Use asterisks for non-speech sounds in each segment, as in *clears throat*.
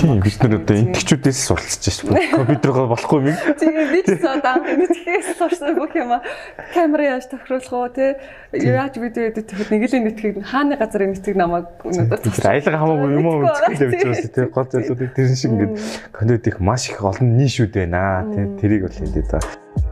Тийм бид нар одоо энтгчүүдээс суралцж байна. Компьютероо болохгүй юм. Тийм би ч одоо энтгээс сурсан бүх юм камер яаж тохируулах уу те яаж видео эдит хийхэд нэг л энэтхийг хааны газар энэтхийг намайг өнөөдөр тэр айлга хамаагүй юм уу? Үзэхэл явж байгаа те гол зүйлүүдийг тэр шиг ингээд контент их маш их олон нишүүд байна те тэрийг бол хэлээд байгаа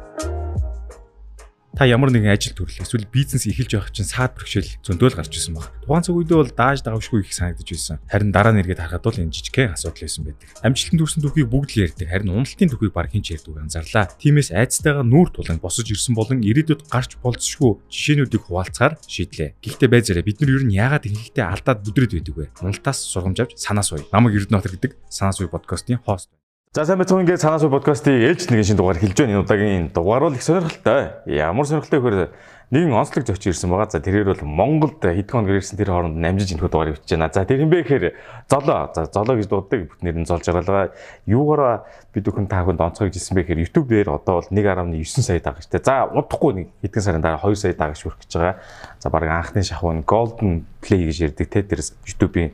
та ямар нэгэн ажил төрөл эсвэл бизнес эхэлж байх чинь саад бэрхшээл зөндөөл гарч ирсэн баг. Тухайн цаг үедээ бол дааж давшгүй их санагдаж байсан. Харин дараа нь эргээд харахад бол энэ жижигхэн асуудал байсан байдаг. Амжилтанд хүрсэн түүхийг бүгд л ярьдаг. Харин уналтын түүхийг баг хинч ярьдаг анзаарлаа. Тиймээс айцтайгаа нүүр тулан босож ирсэн болон ирээдүйд гарч болцсохгүй жишээнүүдийг хуваалцахаар шийдлээ. Гэхдээ байзаараа бид нар ер нь яагаад ингэхдээ алдаад бүдрээд байдаг вэ? Уналтаас сургамж авч санаа суй. Намаг Эрдэнэтр гэдэг санаа суй подкастын хост За сайн байцгаана ингээд санаа суу подкастын ээлж нэгэн шинэ дугаар хэлж байна. Энэ удаагийн дугаар бол их сонирхолтой. Ямар сонирхолтой вэхээр нэгэн онцлог зоч ирсэн байгаа. За тэрээр бол Монголд хэдхэн хоног ирсэн тэр хооронд намжиж энэ дугаар ивч байна. За тэр юм бэ гэхээр золоо. За золоо гэж дууддаг бүх нэр нь зол жаргалгаа. Юугаараа бид бүхэн та бүхэнд онцгой гэсэн бэ гэхээр YouTube дээр одоо бол 1.9 сая дагагч тэ. За удахгүй нэг хэдхэн сарын дараа 2 сая дагагч хүрэх гэж байгаа. За баг анхны шахуу нь Golden Play гэж ярьдаг тэ. Тэр YouTube-ийн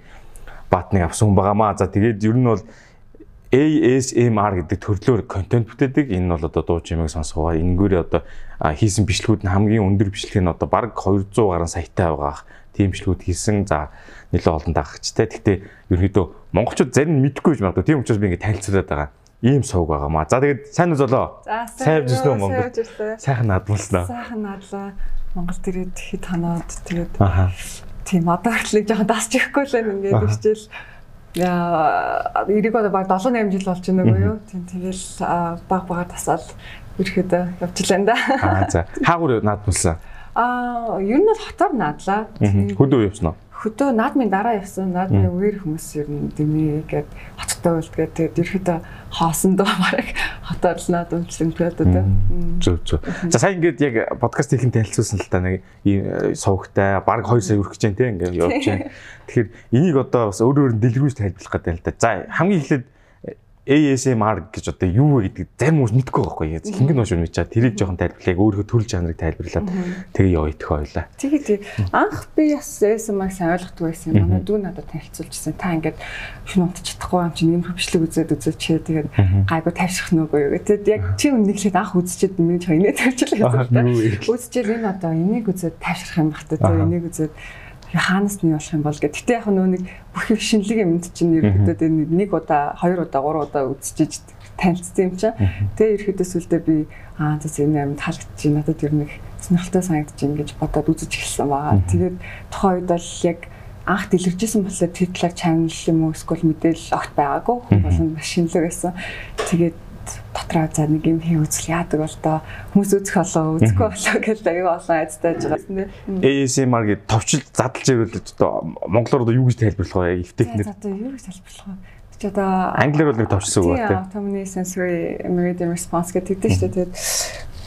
баатныг авсан хүн байгаамаа. За тэгээд ер нь бол ASMR гэдэг төрлөөр контент бүтээдэг. Энэ нь бол одоо дуу чимээг сонсгоо. Энэгээр одоо хийсэн бичлэгүүд нь хамгийн өндөр бичлэг нь одоо бараг 200 гаруй саятай байгаа. Тийм бичлэгүүд хийсэн. За нэлээд олон дагагчтай. Гэхдээ ерөнхийдөө монголчууд зарим нь мэдэхгүй байж магадгүй. Тийм учраас би ингэ танилцуулаад байгаа. Ийм сувг байгаа маа. За тэгээд сайн уу золоо. Сайн bijсэн үү Монгол? Сайхан наадмалснаа. Сайхан наадлаа. Монгол тэгээд хэд ханаад тэгээд тийм одоо хүртэл жоохон дасч ихгүй л ингээд ичээл Яа, эрийг одоо баг 7 8 жил болж байна уу юу? Тэгэл баг багаар тасаал ирэхэд явчихлаа да. Аа за. Хаагур наадмалсан. Аа, ер нь бол хотоор наадлаа. Хөдөө явсан уу? Хөдөө наадмын дараа явсан. Наадмын үеэр хүмүүс ер нь дэмийгээд хоттой үлдгээд тэгээд ерөөдөө хоосондоо бараг хотоор л наадмчлэмтгээд одоо. Зөв зөв. За сая ингээд яг подкаст хийх нь танилцуулсан л та нэг сувгтай баг 2 сая өрөх гэж байна те ингээд явж байна. *laughs* Тэгэхээр энийг одоо бас өөр өөр дэлгэрүүлж тайлбарлах гэдэг л да. За хамгийн эхлээд ASMR гэж одоо юу вэ гэдэг зарим хүмүүс мэдэхгүй байхгүй яа. Хингэн ууш мэдчихэд тэрийг жоохон тайлбарлаа. Өөрөө төрөл жанрыг тайлбарлаад тэгээ яваа идэх ойлаа. Тэгээ тий. Анх би бас ASMR сайн ойлгохгүй байсан юм. Манай дүү надад танилцуулжсэн. Та ингээд шинэ унтж чадахгүй юм чи нэг хөвчлөг үзээд үзээд чи тэгээд гайгүй тавьших нүгөө юу гэдэг. Яг чи үнэхээр анх үзчихэд миний хойноо тавьчихлаа. Үзчихэл энэ одоо энийг үзээд тавьших юм бахтай. Тэгээ энийг үзээд хаанаас нь болох юм бол гэх. Гэтэ яг нөө нэг бүх их шинэлэг юмд чинь ерөөдөө нэг удаа, хоёр удаа, гурван удаа үзчихэж танилцсан юм чинь. Тэгээ ерөөдөө сүлдээ би аа зас энэ амьд халагдчих чинь надад ер нь сонирхолтой санагдаж ин гэж бодоод үзэж эхэлсэн байгаа. Тэгээд тухайн үед бол яг анх дэлгэржсэн болохоор тэр талаар чанал юм уу эсвэл мэдээлэл огт байгаагүй. Болон маш шинэлэг байсан. Тэгээд дотроо за нэг юм хий үзэл яадаг бол доо хүмүүс үзэх болоо үзэхгүй болоо гэж аяга олон айцтай байж байгаа. ASMR гэдэг товчл задлж ирвэл одоо монголоор одоо юу гэж тайлбарлах вэ? Эвтэхнэр. Одоо юу гэж тайлбарлах вэ? Чи одоо англиар бол нэг товчсон үг байна. Autonomy sensory meridian response гэдэг шүү дээ. Тэгээд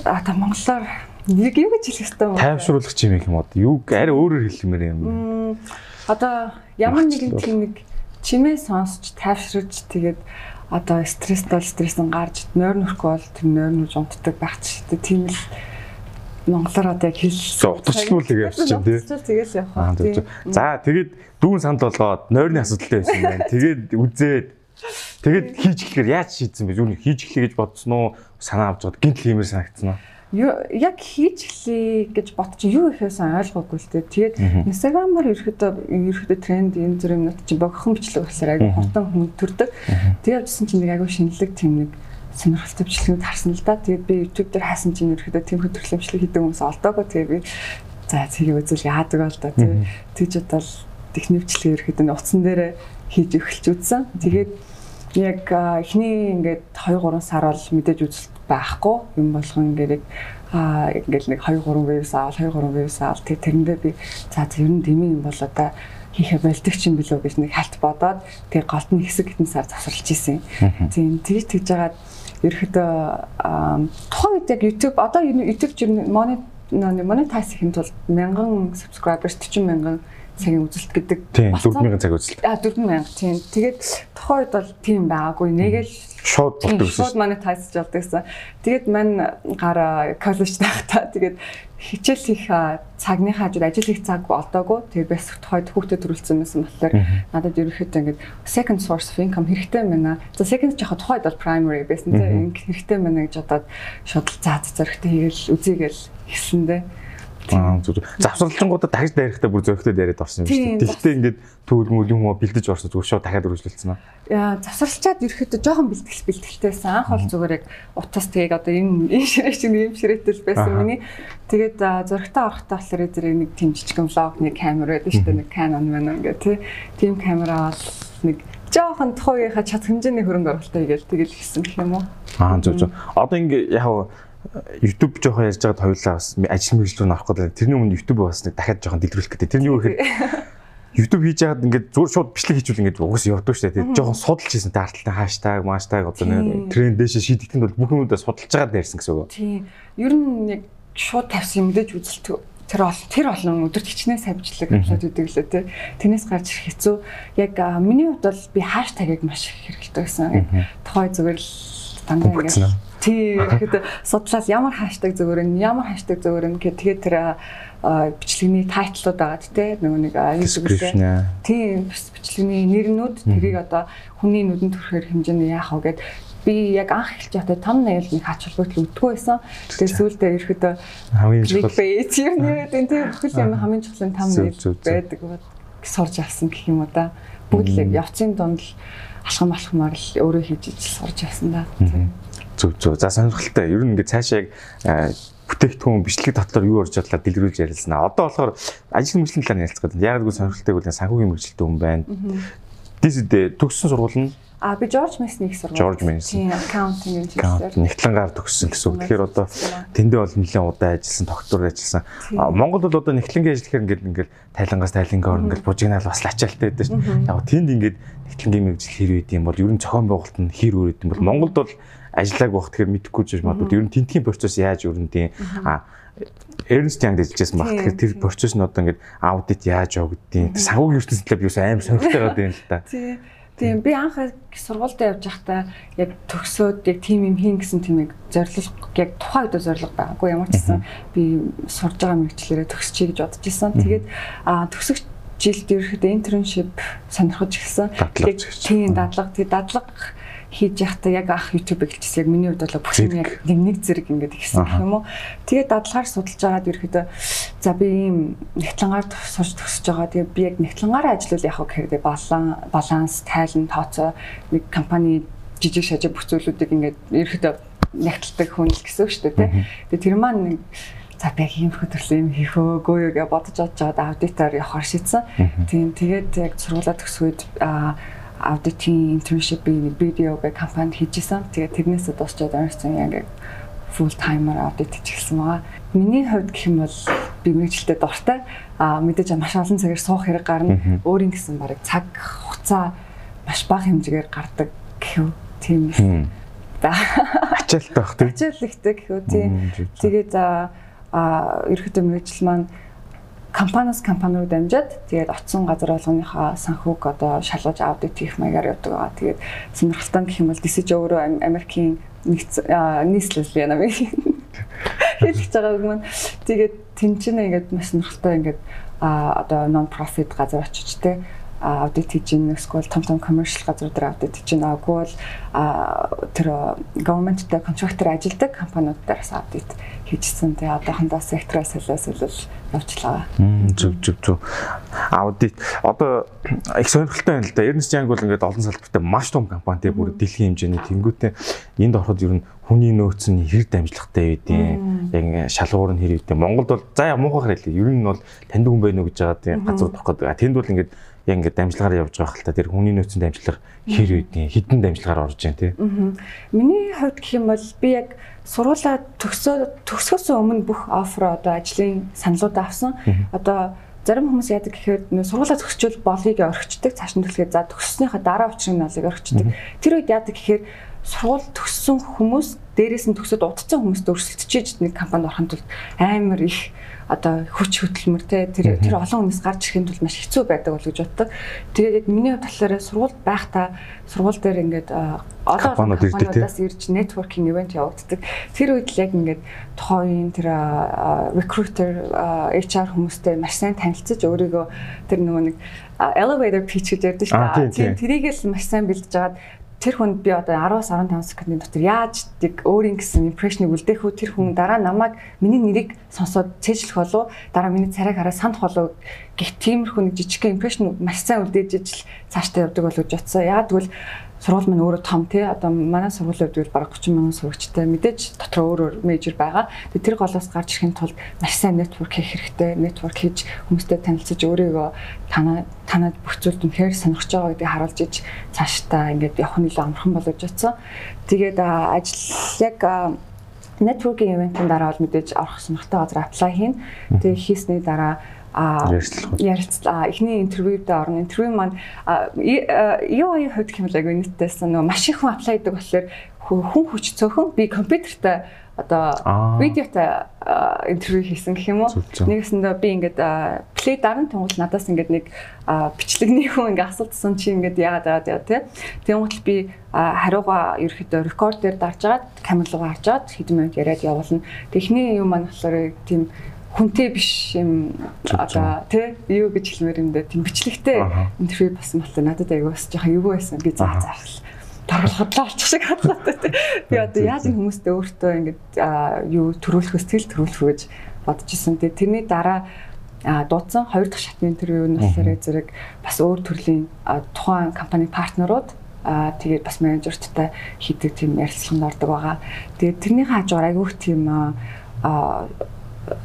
одоо монголоор нэг юу гэж хэлэх ёстой вэ? Тайвшруулах юм юм уу? Юу арай өөрөөр хэлмээр юм. Одоо ямар нэгэн тийм нэг чимээ сонсч тайвшруулж тэгээд одоо стресст бол стресс нь гарч нойр нөрөхгүй бол тэр нойр нүж унтдаг байх ч гэдэг тийм л монголоор одоо яг хэлсэн. Утгачлуулыг явуулчих тийм. Тэгэл явах. За тэгээд дүүн санд болгоод нойрны асуудалтай байсан байна. Тэгээд үзээд тэгээд хийж эхлэхээр яаж шийдсэн бэ? Юу хийж эхлэе гэж бодсон уу? Санаа авч гоод гинт хиймээр санагдсан уу? Яг хийж эхлэе гэж бодчих юу ихээсэн ойлгоогүй л дээ. Тэгээд Instagram-аар ерөөдөө ерөөдөө тренд энэ зүр юмнууд чинь богихон бичлэг болохоор айгүй хурдан хүн төрдөг. Тэгээд явжсэн чинь нэг айгүй шинэлэг тийм нэг сонирхолтой бичлэгүүд харсан л да. Тэгээд би YouTube дээр хаасан чинь ерөөдөө тийм хөтөлбөрчлэг хийдэг хүмүүс олдоогүй. Тэгээд би за зэрэг үзэл яадаг бол да. Тэгж бодвол техникчлэг ерөөдөө утсан дээр хийж эхэлж үзсэн. Тэгээд яг эхний ингээд 2 3 сар бол мэдээж үзэлт байхгүй. Юм болгон ингээд аа ингээл нэг 2 3 вирус аавал 2 3 вирус аавал тэг тэрэндээ би за ер нь дэмий юм бол одоо хийхэ болдог ч юм билүү гэж нэг халт бодоод тэг голд нь хэсэг хитэн сар завсарлаж исэн. Тийм тэгж тэгж жагаад ерөөхдөө тухайн үед яг YouTube одоо YouTube жир монет монетайз хийх тулд мянган subscribers 40 мянган цагийн үзэлт гэдэг. Тийм 4000 цаг үзэлт. А 4000 тийм. Тэгээд үед бол тийм байгаагүй. Нэгэл шууд болдог гэсэн. Шууд монетайз болдог гэсэн. Тэгээд мань гараа коллеж тахта тэгээд хичээл хийх цагныхаа хажууд ажил хийх цаг олдоогүй. Тэгээд бас тухайд хүүхдэд төрүүлсэн байсан болохоор надад ерөөхдөө ингээд second source of income хэрэгтэй байна. За second жоохон тухайд бол primary байсан тийм хэрэгтэй байна гэж бодоод шууд заа зэрэгтэй хийгээл үзийгээл хэлсэндээ Аа зүг. Завсралчингуудад дахиж дайрахтаа бүр зөрөгтэй дайраад орсон юм шүү дээ. Тэгтээ ингээд төгөл мөл юм уу бэлдэж орсон зүгээр шууд дахиад үргэлжлүүлсэн аа. Яа, завсралчаад ерөөхдөө жоохон бэлтгэл бэлтгэлтэйсэн. Анх бол зүгээр яг утас тийг одоо энэ энэ ширээ шиг юм ширээтэл байсан миний. Тэгээд зөрөгтэй орохтой болохоор зэрэг нэг тийм жижигэн влог нэг камер байдаг шүү дээ. Нэг Canon мэн ингээд тий. Тийм камера бол нэг жоохон тухайгийнхаа чад хэмжээний хөрөнгө оруулалтаа хийгээл тэгэл хийсэн гэх юм уу. Аа зөв зөв. Одоо ингээ яг YouTube жоохон ярьж байгаад хоёулаа бас ажил мэргэжил рүү авах гэдэг. Тэрний өмнө YouTube бас нэг дахиад жоохон дэлгэрүүлэх гэдэг. Тэрний юу гэхээр *laughs* YouTube хийж байгаад ингээд зүгээр шууд бичлэг хийчихвэл ингээд угаас явдаг шүү дээ. Жоохон судалж хийсэн та арталтай хаштаг, маштаг одоо нэг тренд дэше шийдэгдэнд бол бүх юмудаа судалж байгаад ярьсан гэсэн үг. Тийм. Ер нь яг шууд тавьсан мэдээж үзэлт тэр бол тэр олон өдөрт хичнээн савжлаг болоод идэг лээ тий. Тэрнээс гарч ирэх хэцүү. Яг миний хувьд бол би хаштагийг маш их хэрэглэдэг гэсэн. Тухай зүгээр л дандаа ингээд Тий. Тэгэхэд судлаад ямар хаштаг зөвөр нь ямар хаштаг зөвөр нь гэх тэгээд тэр бичлэгний тайтлууд байгаа тий нөгөө нэг description тийм бичлэгний нэрнүүд тэрийг одоо хүний нүдэнд төрөхөр хэмжээний яах вэ гэд би яг анх эхэлж байхдаа том найл нэг хач холбогдол өгдөггүй байсан. Тэгээд сүүлдээ ерөөхдөө хамгийн чухал. пэйж юм нэрээд энэ тийм бүхэл юм хамгийн чухал том найл байдаг сурж авсан гэх юм уу да. Бүгд л явцын дунд л алхам алхмаар л өөрөө хийж ижил сурж авсан да. Тийм Зүг зүг. За сонирхолтой. Ер нь ингээд цаашаа яг бүтээгдэхүүн бичлэг татлаар юу орж ядлаа дэлгэрүүлж ярилцсан. Одоо болохоор ажил мэргэжлийн талаар ярилцах гэдэг. Яг л сонирхолтой гэвэл санхүүгийн мэргэжилтэй хүн байна. Дисэд төгссөн сургууль нь А би Жорж Мессний их сургууль. Жорж Мессний. Тийм, аккаунтинг инженер. Нэгтлэнгаар төгссөн гэсэн үг. Тэгэхээр одоо тэндээ бол нэлээд удаа ажилласан, докторор ажилласан. Монголд бол одоо нэгтлэнгийн ажил гэхээр ингээд ингээд тайлангаас тайлангаа орно ингээд бужигнаал бас ачаалтай байдаг шүү. Яг тэнд ингээд нэгтлэнгийн мэрэгжил хэр үйд юм бол ер нь зохион байгуулалт нь хэр үрээд юм бол Монголд бол ажиллааг багт тэгэхээр мэдэхгүй ч магадгүй ер нь тентгийн процесс яаж өрнөдیں۔ А Эрнст Янг дэжилжсэн баг. Тэгэхээр тэр процесс нь одоо ингээд аудит яаж явагдیں۔ Савгийн ертөнцийн би бас амар сонирхолтой байгаад байна л да. Тий. Тийм би анх сургуультай явж байхдаа яг төгсөөд яг тийм юм хийн гэсэн тийм яг зорилго яг тухайн үед зорилго байгаагүй ямар ч гэсэн би сурж байгаа мэрэгчлэрээ төгсчихье гэж бодож исэн. Тэгээд төгсөх жилд ерөөхдөө internship сонирхож эхэлсэн. Тэгээд тийм дадлага тэгээд дадлага хийж явахдаа яг ах YouTube гэлжсэн. Яг миний хувьд бол бүх юм яг нэг зэрэг ингээд ихсэн гэх юм уу. Тэгээд дадлагаар судалж байгаад ерөөхдөө за би ийм нэгтлэнгаар сурч төгсөж байгаа. Тэгээд би яг нэгтлэнгаараа ажиллавал яг хэрэг балан баланс, тайлан, тооцоо нэг компани жижиг шажиг бүх зүйлүүдийг ингээд ерөөхдөө нэгтэлдэг хүн л гэсэн үг шүү дээ. Тэгээд тэр маань нэг за би яг ийм хөтөлбөр юм хийх юу гэж бодож бодож байгаад аудитор явахаар шийдсэн. Тийм тэгээд яг сургуулаа төгсгөөд аа аудитын internship би видео гэ компанид хийжсэн. Тэгээд тэрнээсээ дуусчаад Ernst Young full timer аудит хийчихсэн байгаа. Миний хувьд гэх юм бол би мэрэгчлэлтэй дуртай. А мэдээж маш олон цагаар суух хэрэг гарна. Өөрийн гэсэн барыг цаг хугацаа маш бага хэмжээгээр гардаг гэхүү. Тийм. За. Ачаалтай бах тийм. Ачаалтай гэхүү тийм. Тэгээд а ерөөхдөө мэрэгжил маань компаниас компани руу дамжаад тэгээд оцсон газар болгоныхаа санхүүг одоо шалгаж аудит хийх маягаар явдаг байгаа. Тэгээд сонирхолтой гэх юм бол DCJ өөрөө Америкийн нийслэл яна би *laughs* хэлж байгаа маань. Тэгээд тэнцэнэ ингээд маш сонирхолтой ингээд а одоо нон профит газар очиж те аудит хийж байна. Эсвэл том том commercial газрууд аудит хийж байна. Аггүй бол тэр government-тэй контрактор ажилладаг компаниуд дараас аудит хийжсэн. Тэгээ одоохондоо сектороо солиос өлөл явчлаа. Зөв зөв зөв. Аудит одоо их сонирхолтой байна л да. Ernst Young бол ингээд олон салбартай маш том компани тий бүр дэлхийн хэмжээний тэнгуүтэй энд ороход ер нь хүний нөөц нь хэр дамжлагтай байдیں۔ Яг шалгуур нь хэр үүдیں۔ Монголд бол заа яа муухай хэрэг л ер нь бол танд хүн байна уу гэж байгаа тийм газар утгах гэдэг. Тэнд бол ингээд яг ингээд дамжлагаар явж байгаа хэл та тэр хүний нөөцийн дамжлага хэр байдیں۔ Хідэн дамжлагаар орж байна тий. Миний хувьд гэх юм бол би яг сургуулаа төгсөө төгсгөөс өмнө бүх оффер одоо ажлын саналуудаа авсан. Одоо зарим хүмүүс яадаг гэхээр сургуулаа төгсчөөл болыг орхичдаг цааш нь төлөхөө за төгссөнийхаа дараа учрыг нь олыг орхичдаг. Тэр үед яадаг гэхээр сургууль төгссөн хүмүүс дээрээс нь төгсөд удацсан хүмүүст өрсөлдөж нэг компанид орохын тулд амар их одоо хүч хөдөлмөр те тэр тэр олон хүнээс гарч ирэхэд бол маш хэцүү байдаг бол гэж боддог. Тэгээд яг миний болохоор сургууль байхдаа сургууль дээр ингээд олон компаниудаас ирж networking event явагддаг. Тэр үед л яг ингээд тухайн тэр recruiter HR хүмүүстэй маш сайн танилцж өөрийгөө тэр нөгөө нэг elevator pitch гэж ярьдаг шүү дээ. Тэрийг л маш сайн бэлдэж агаад тэр хүнд би одоо 10-аас 15 секундын дотор яаж тийг өөрийн гэсэн импрешнийг үлдээх үү тэр хүн дараа намайг миний нэрийг сонсоод цээжлэх болов дараа миний царайг хараад сандах болов гэх тиймэрхүү нэг жижиг импрешн маш сайн үлдээж ижил цааштай явдаг болов гэж бодсон. Яа тэгвэл сургууль маань өөрөө том тий одоо манай сургуулийн хувьд бараг 30 мянган сурагчтай мэдээж дотор өөр өөр мейжер байгаа. Тэгээ тэр голоос гарч ирэхин тулд маш сайн network хийх хэрэгтэй. Network хийж хүмүүстэй танилцаж өөрийгөө танаа танад бүх зүйлд үнэхээр сонирхож байгаа гэдгийг харуулж иж цаашдаа ингээд явах нь илүү амархан боловж утсан. Тэгээд ажил яг networking event-ийн дараа бол мэдээж орох сонирхтой газар apply хийн. Тэгээ хийсний дараа. Ярилцлаа. Эхний интервьюд орно. Интервью маань EY хувьд хэмээл агай нийтдээсэн нөгөө маш их хүн аплай хийдэг болохоор хүн хүч цөөхөн би компьютертай одоо видеотой интервью хийсэн гэх юм уу. Нэгэсэндээ би ингээд плей даран тэнгуул надаас ингээд нэг бичлэгний *laughs* хүн ингээд асуултсан чи ингээд яагаад байгаа тий. Тэнгуул би хариугаа ерөөхдөө рекордер дарж агаад камер руу харж агаад хэдэн минут яриад явуулна. Техний юм маань болохоор тийм хүнтэй биш юм одоо тий юу гэж хэлмээр юм дэ тийм бичлэгтэй интервью басан болтой надад аяга бас жоохон юу байсан? Би заа зархал. Даргалгадлаа олчих шиг хадлаатай тий би одоо яаж энэ хүмүүстэй өөртөө ингэж юу төрүүлэх сэтгэл төрүүлэх гэж бодож исэн тий тэрний дараа дуудсан хоёр дахь шатны интервью нь болохоор зэрэг бас өөр төрлийн тухайн компани партнерууд аа тэгээд бас менежерттай хийдэг тийм ярилцлаганд ордог байгаа. Тэгээд тэрний хажуугаар айгүйх тийм аа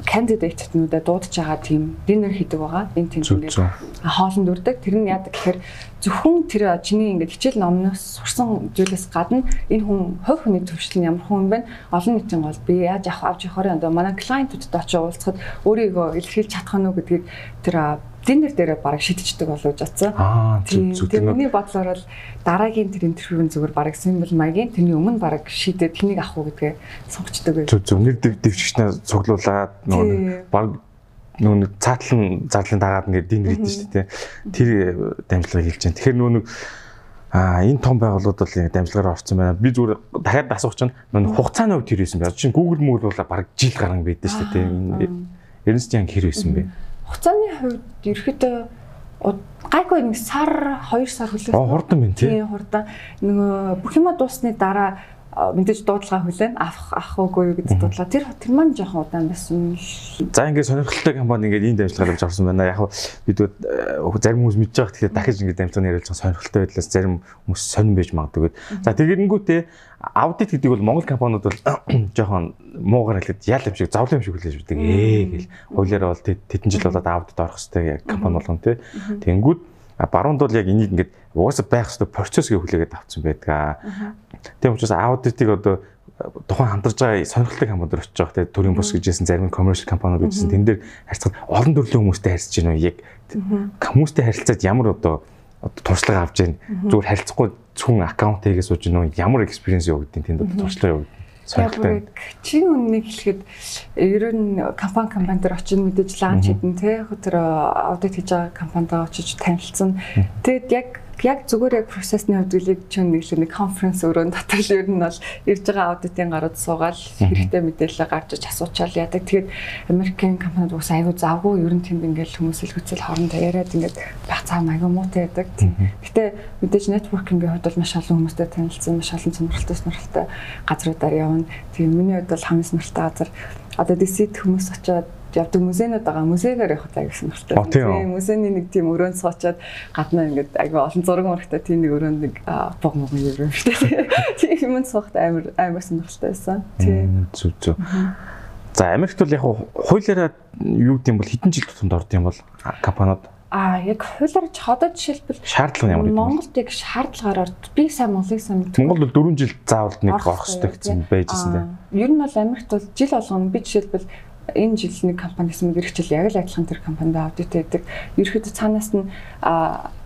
кандидатнуудаа дуудаж байгаа тийм динер хийдэг байгаа. Энэ тийм ингээд хоолнд үрдэг. Тэр нь яадаг гэхээр зөвхөн тэр чиний ингээд хичээл номноос сурсан зүйлээс гадна энэ хүн хувь хүний төвшил нь ямар хүн бэ? Олон нийтийн гол би яаж авах авч явахаар одоо манай клиентуудтай очиж уулзахад өөрийгөө илэрхийлж чадах нь үү гэдгийг тэр динер дээрээ бараг шидчихдэг болов жацсан. Аа зүг зүг. Тэр миний бодлоор бол дараагийн тэр интервьюн зүгээр бараг симбол маягийн тэрний өмнө бараг шийдээд тэнийг авах уу гэдгээ сонгочдөг. Зүг зүг. Нэр дэвшигчнээ цуглуулад нөгөө бараг нөгөө нэг цаатлан зарлын дагаад ингээд динер хийдэж шүү дээ. Тэр дамжлагыг хэлж байна. Тэгэхээр нөгөө нэг А энэ том байгууллагууд бол дамжлагаар орсон байна. Би зүгээр дахиад асуух чинь нөө хугацааны хувьд хэрвээсэн бэ? Жишээ нь Google Moodle бол баг жил гарan байдаг шүү дээ. Эрнст Янг хэрвээсэн бэ? Хугацааны хувьд ерөөхдөө гайгүй нэг сар 2 сар. Аа хурдан байна тий. Хурдан. Нөгөө бүх юма дуусны дараа мэдээж дуудлага хүлээн авах ах уугүй юу гэдэг дуудлага тэр тэр маань жоохон удаан байсан. За ингээд сонирхолтой компани ингээд ийм дамжлагаар авч орсон байна. Яг бид зарим хүмүүс мэдж байгаа тэгэхээр дахиж ингээд дамжлага нэрлэж сонирхолтой байдлаас зарим хүмүүс сонирн байж магадгүй. За тэгэнгүүтээ аудит гэдэг бол Монгол компаниуд бол *clears throat* жоохон муугар хэлэхэд ял юм шиг зовлон юм шиг хүлээж өгдөг. Ээ гэл. Хуулиараа бол тэдэн жил болоод аудит орох хэрэгтэй компани болгон тий. Тэнгүүд баруунд бол яг энийг ингээд угаасаа байх ёстой процесс гэж хүлээгээд авцсан байдаг. Аа. Тийм учраас аудитыг одоо э, тухайн хамтарж байгаа сонирхолтой компаниуд очиж байгаа те төрийн бус гэжсэн зарим commercial компаниуд гэжсэн тэн дээр харьцахад олон төрлийн хүмүүстэй харьцаж байна уу яг хүмүүстэй харилцаад ямар одоо туршлага авч яана зүгээр харилцахгүй зөвхөн аккаунт хийгээ сууж гинөө ямар experience явагдیں۔ тэнд одоо туршлага явагдیں۔ Сонирхолтой. Чин үннийг хэлэхэд ер нь компани компани дээр очиж мэдээж ланч хийдэн те тэр аудит хийж байгаа компанидаа очиж танилцсан. Тэгэд яг яг зүгээр яг процессны хувьд үлэг чинь нэг л нэг конференс өрөөнд дотор л ер нь бол ирж байгаа аудитын гарууд суугаад хэрэгтэй мэдээлэл гарч иж асуучаал яадаг. Тэгээд Америкийн компанид ус аягүй завгүй ер нь тэнд ингээл хүмүүс илгүүцэл хоорондоо яриад ингээд баг цаа аягүй муутай яадаг. Гэтэ мэдээж networking-ийн хувьд бол маш олон хүмүүстэй танилцсан, маш олон сонирхолтой сонирхолтой газруудаар явна. Тэгээд миний хувьд бол хамгийн сонирхолтой газар одоо DC хүмүүс очиод явдаг музейнууд байгаа. Музейгээр явах таа гэсэн хэрэгтэй. Тийм музейний нэг тийм өрөөнд суучаад гаднаа ингээд аягүй олон зураг мөрөгтэй тийм нэг өрөөнд нэг бог мог шүү дээ. *laughs* Тийм юмд суухт амар амар сонирхолтой байсан. Тийм. Зүг зүг. За Америкт бол яг хуулиараа юу гэдэм бол хэдэн жил тутамд орд юм бол компаниуд А яг хуулиар одоо жишээлбэл шаардлага ямар юм Монголд яг шаардлагаар би сайн Монголыг мэдгүй. Монгол бол 4 жил заавал нэг орох хэрэгтэй гэсэн байжсэн дээ. Ер нь бол Америкт бол жил болгоно би жишээлбэл энэ жил нэг компани гэсэн мөрөгчл яг л адилхан тэр компанид аудит хийдэг. Ерөөхдөө цаанаас нь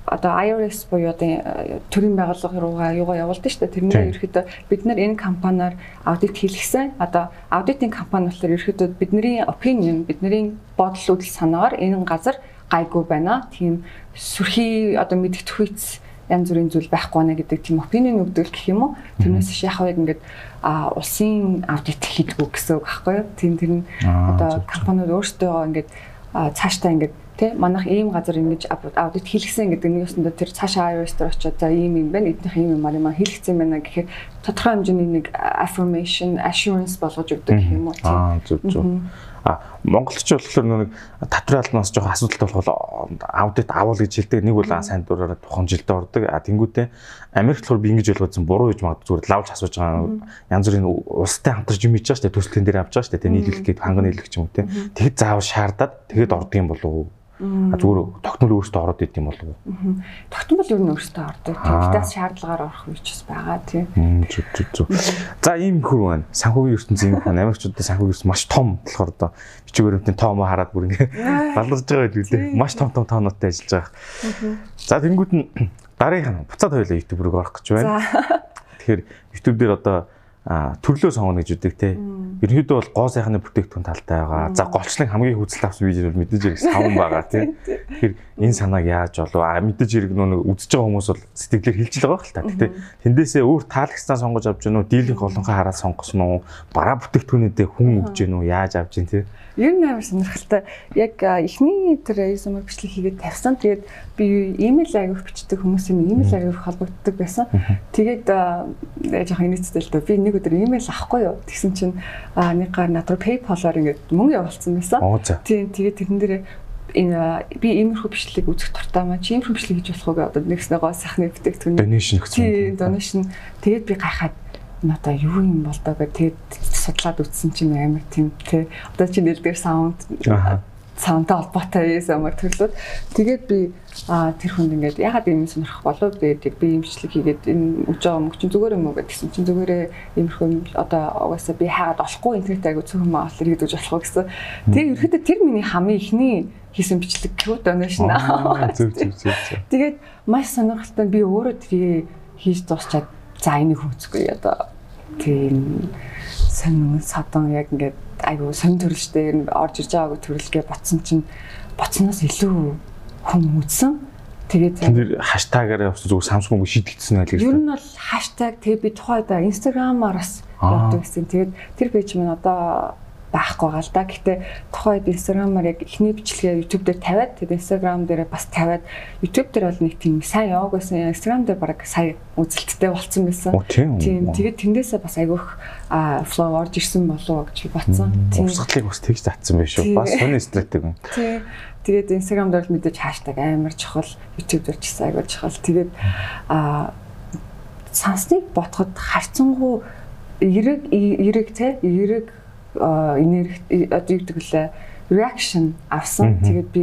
одоо IRS буюу одоо төрийн байгууллага руугаа юугаа явуулдаг шүү дээ. Тэрнээ ерөөхдөө бид нар энэ компаниар аудит хийлгэсэн. Одоо аудитын компани болохоор ерөөхдөө бидний opinion, бидний бодол үдэл санаагаар энэ газар гайгүй байна. Тийм сүрхий одоо мэддэх үйц янз бүрийн зүйл байхгүй нэ гэдэг тийм опинион өгдөг гэх юм уу. Тэрнээс шахах яг ингээд а улсын аудит хийдгүү гэсэн үг байхгүй юу. Тийм тэр нь одоо компаниуд өөрсдөө ингээд цаашдаа ингээд тий манайх ийм газар ингэж аудит хийлгсэн гэдэг нэг ёсондоо тэр цаашаа iOS дээр очиод за ийм юм байна эднийх ийм юм аа хийлгсэн байна гэхээр тодорхой хэмжээний нэг affirmation assurance болгож өгдөг гэх юм уу. Аа зөв зөв. А монголч болохоор нэг татвралнаас жоохон асуудалтай болохоор аудит авал гэж хэлдэг. Нэг бол сайн дураараа тухан жилдээ ордог. А тэнгуүтээ Америк болохоор би ингэж ойлгосон буруу гэж магадгүй зүгээр лавж асууж байгаа янз бүрийн улстай хамтарч юм хийж байгаа шүү дээ. Төслийн дээр авч байгаа шүү дээ. Нийлүүлэх гээд ханган нийлэх ч юм те. Тэгэхэд заавал шаардаад тэгэхэд ордог юм болов уу? Зүгээр тогтмол өөрөөсөө ороод идэв юм болов уу? Тогтмол ер нь өөрөөсөө ордог. Тэгтээс шаардлагаар орох үеч бас байгаа тийм. Зүг зүг зүг. За ийм хөр байна. Санхүүгийн ертөнцийн ийм хүн Америкчуудад санхүүгийн ертөнц маш том болохоор одоо бичиг баримтын тоомоо хараад бүр ингэ баларж байгаа гэдэг үлээ. Маш том том тоонуудтай ажиллаж байгаа. За тэнгууд нь дараагийнх нь буцаад хоёлаа YouTube руу орох гэж байна. Тэгэхээр YouTube дээр одоо төрлөө сонгоно гэж үдэг те. Ерөнхийдөө бол гоо сайхны бүтээгдэхүүн талтай байгаа. За голчлон хамгийн хүзэл авсан видео бол мэдээж хэрэг савн байгаа те. *laughs* Тэгэхээр энэ санааг яаж болов а мэдээж хэрэг нөө үзэж байгаа хүмүүс бол сэтгэлээр хилжил байгаа хэл та. Гэтэ тэндээсээ өөр таалагчсан сонгож авч гэнэ үү, дийлэнх олонхоо хараад сонгосон уу, бараа бүтээгдэхүүнүүдээ хүн өгч гэнэ үү, яаж авч гэнэ те. Ер нь амар сонирхолтой. Яг эхний тэр ASMR бичлэг хийгээд тавьсан. Тэгээд би имэйл аяг бичдэг хүмүүсийн имэйл аяг холбогддог байсан. Тэгээд жоохон инээдтэй л дөө. Би нэг өдөр имэйл авахгүй юу. Тэгсэн чинь нэг гар надад PayPal-аар ингээд мөнгө явуулсан байсан. Тийм тэгээд тэрэн дээрээ энэ би иймэрхүү бичлэг үзэх дуртай маа чи иймэрхүү бичлэг хийж болох уу гэдэг нэгснээ гоо сайхны бүтээгдэхүүн donation өгсөн. Тийм donation тэгээд би гайхаад надаа юу юм бол доо гэдэг судлаад үтсэн чинь амар тийм те одоо чи нэлдэр саунд саунтай холбоотой юмар төрлөөд тэгээд би тэр хүнд ингээд ягаад юм сонирхох болов гэдэг би имжлэг хийгээд энэ үж байгаа мөнгө чинь зүгээр юм уу гэдгсэн чинь зүгээрээ иймэрхүү одоо угаасаа би хаагаад олохгүй интернет айгу цөөхөн маал хэрэгдэж болох уу гэсэн. Тэгээд ерөөдөө тэр миний хамгийн ихний хийсэн бичлэг donation аа. Зөв зөв зөв. Тэгээд маш сонирхолтой би өөрөө тэрийг хийж дуусчаад за энийг хөөцгүй одоо тийм сонин садан яг ингээд айгу сонин төрөлштэй орж ирж байгааг төрөлгээ ботсон чинь боцноос илүү хүн үзсэн. Тэгээд тэр хаштагаар явсан зүгээр Samsung шийдэлцсэн айл гэж. Ер нь бол хаштаг тэгээ би тухайдаа Instagram-аар бас явдаг гэсэн. Тэгээд тэр пэйж минь одоо байхгүй гал да. Гэхдээ тухайд Instagram-аар яг эхний бичлэгээ YouTube дээр тавиад тэгээд Instagram дээр бас тавиад YouTube дээр бол нэг тийм сайн яваг байсан. Instagram дээр баг сая үзэлттэй болцсон байсан. Тийм. Тэгээд тэндээсээ бас айгүйх flow орж ирсэн болов гэж бодсон. Тийм. Урсгалыг бас тэгж татсан байх шүү. Бас сони стратеги. *laughs* Тийм. Тэгээд Instagram дээр мэдээж хаштаг амар чухал, YouTube дээр ч гэсэн айгүй чухал. Тэгээд а сансныг ботход харцсангуу эрэг эрэг те эрэг энерги одоо юу гэдэг лээ reaction авсан. Тэгээд би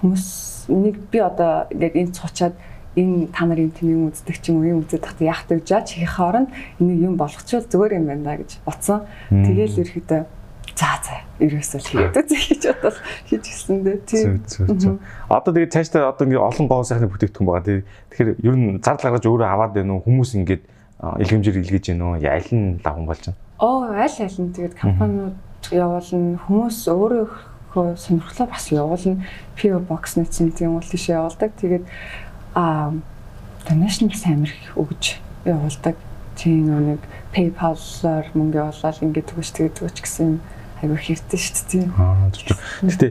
хүмүүс нэг би одоо ингээд энд цуучаад энэ та нарын тэмээ үздэг ч юм уу юм үздэг тахта яах вэ жаач хийх хооронд энийг юм болгочвол зүгээр юм байна гэж бодсон. Тэгээл ерөөхдөө за за ерөөсөө хийгээд үзье гэж бодол хийж гисэн дээ. Тийм. Одоо тэгээд цаашдаа одоо ингээ олон гоо сайхны бүтээгдэхүүн байгаа. Тэгэхээр ер нь зардал гаргаж өөрөө аваад байна уу? Хүмүүс ингээд илгэмжээр илгээж байна уу? Аль нь лавхан болж байна? Оо аль аль нь тэгээд компаниуд явуулна хүмүүс өөрийнхөө сонирхлоо бас явуулна PO box нэцэн тийм үйл тийш явуулдаг. Тэгээд аа donation сайн амирх өгж явуулдаг. Тийм нэг PayPal-аар мөнгө явуулаад ингээд төгөж тэгээд төгөж гэсэн айгүй хэрэгтэй шүү дээ. Аа тэгтээ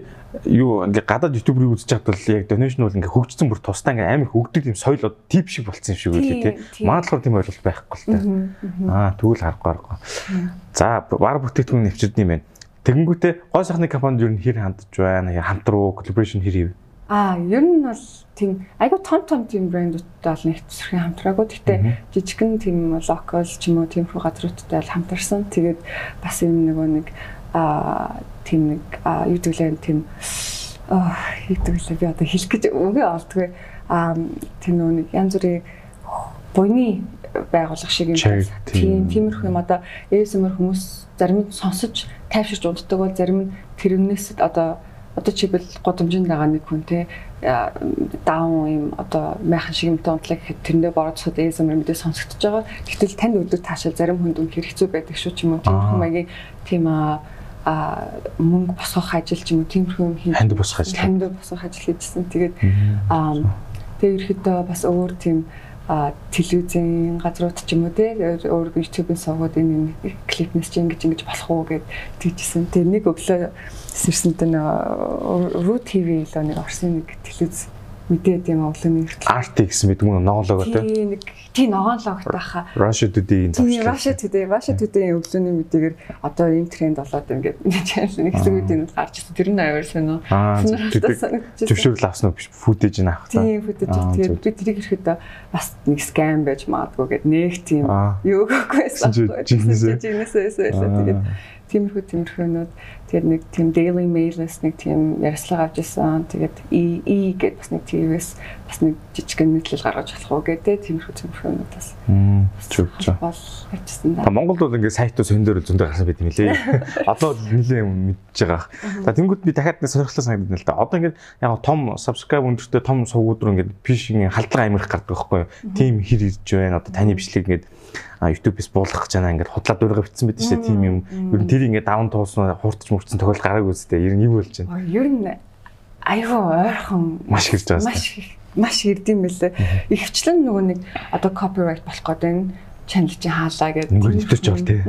юу ингээ гадаад ютуберыг үзэж хад бол яг donation бол ингээ хөгжсөн бүр тусдаа ингээ амар хөгдөг юм соёл тип шиг болцсон юм шиг үлээ тий. Маадлагаар тийм ойлголт байхгүй л та. Аа тэгвэл харахгүй харахгүй. За бар бүтээгдэхүүн нэвчэрдэг юм байна. Тэгэнгүүтээ гой сайхны компанид нь хэр хандж байна? Хамт руу collaboration хэр хийв? Аа ер нь бол тийм айгу том том тийм брэндүүдтэй бол нэг төсрийн хамтраагүй. Гэтэ жижигхэн тийм локал ч юм уу тийм хүү газруудтай бол хамтарсан. Тэгээд бас юм нөгөө нэг аа тийм нэг юу гэвэл тийм аа гэвэл би одоо хэлэх гэж үгээ олдгүй. Аа тийм нэг янз бүрийн буйны байгууллага шиг юм тийм тиймэрхүү юм. Одоо ASMR хүмүүс зарим нь сонсож тайвширч унтдаг бол зарим нь тэрнээс одоо одоо чибэл годомжинд байгаа нэг хүн те даун юм одоо майхан шиг юмтай унтлаа гэхэд тэрэндээ бороо цод ASMR мэдээ сонсогдож байгаа. Гэтэл танд өдөр таашаал зарим хүнд үнэхээр хэцүү байдаг шүү ч юм уу. Тийм хүмүүсийн тийм а мөнгө босгох ажил ч юм уу тиймэрхүү юм хийж ханд босгох ажил ханд босгох ажил хийжсэн. Тэгээд аа тэгээ ерөөхдөө бас өөр тийм а телевизийн газрууд ч юм уу те өөр YouTube-ийн сувгууд энэ клипнес чи ингэж ингэж болох уу гэд тийжсэн. Тэгээ нэг өглөө сэрсэнтэй нөө Ру ТV лөө нэг Орсын нэг телевиз мэдээд юм өглөөний эртэл RT гэсэн мэд мөн ноголог тий тий нэг тий ноголог байхаа Russia Today-ийн тий Russia Today Russia Today-ийн өглөөний мэдээгээр одоо ийм тренд болоод ингээд channel нэг хэсэг үеийн гарч ирсэн. Тэр нь аяар сонио зөвшөөрөл авсан уу? Биш футэж нь авах та. Тий футэж тэгээд би тэрийг ирэхэд бас нэг скам байж магадгүй гэд. Нэг тийм юу гэхгүйсэн жинээсээ жинээсээ тэгээд тиймэрхүү тиймэрхүүнүүд тэгээд нэг тийм Daily Mail-ээс нэг тийм ярьслага авч ирсэн. Тэгээд E E гэдэг бас нэг TV-с бас нэг жижигхэн нийтлэл гаргаж болох уу гэдэг тиймэрхүү тиймэрхүүнүүд бас. Чүг. Бол ярьсан да. Монголд бол ингээд сайтууд зөндөр зөндөр гарсан байт юм лээ. *laughs* Одоо нэлээд мэдж байгаа. За тэнгууд би дахиад нэг сонирхолтой санагдана л да. Одоо ингээд яг том subscribe өндөртэй том сувгууд руу ингээд фишинг халдлага амирх гардаг байхгүй юу? Тим хэр ирж байна. Одоо таны бичлэг ингээд YouTube-с буулгах гэж байна ингээд худлаа дурга битсэн байт шүү дээ тийм юм. Ер нь тэр ингээд даван туусан хууртч мөрчсөн тохиол гараагүй үстэй. Ер нь юу болж байна? Ер нь айгүй ойрхон маш хэрж байгаа. Маш маш ирдэм байлээ. Ихэвчлэн нөгөө нэг одоо copyright болох гэдэг энэ channel чинь хаалаа гэдэг. Нэг нэвтэрч байгаа тий.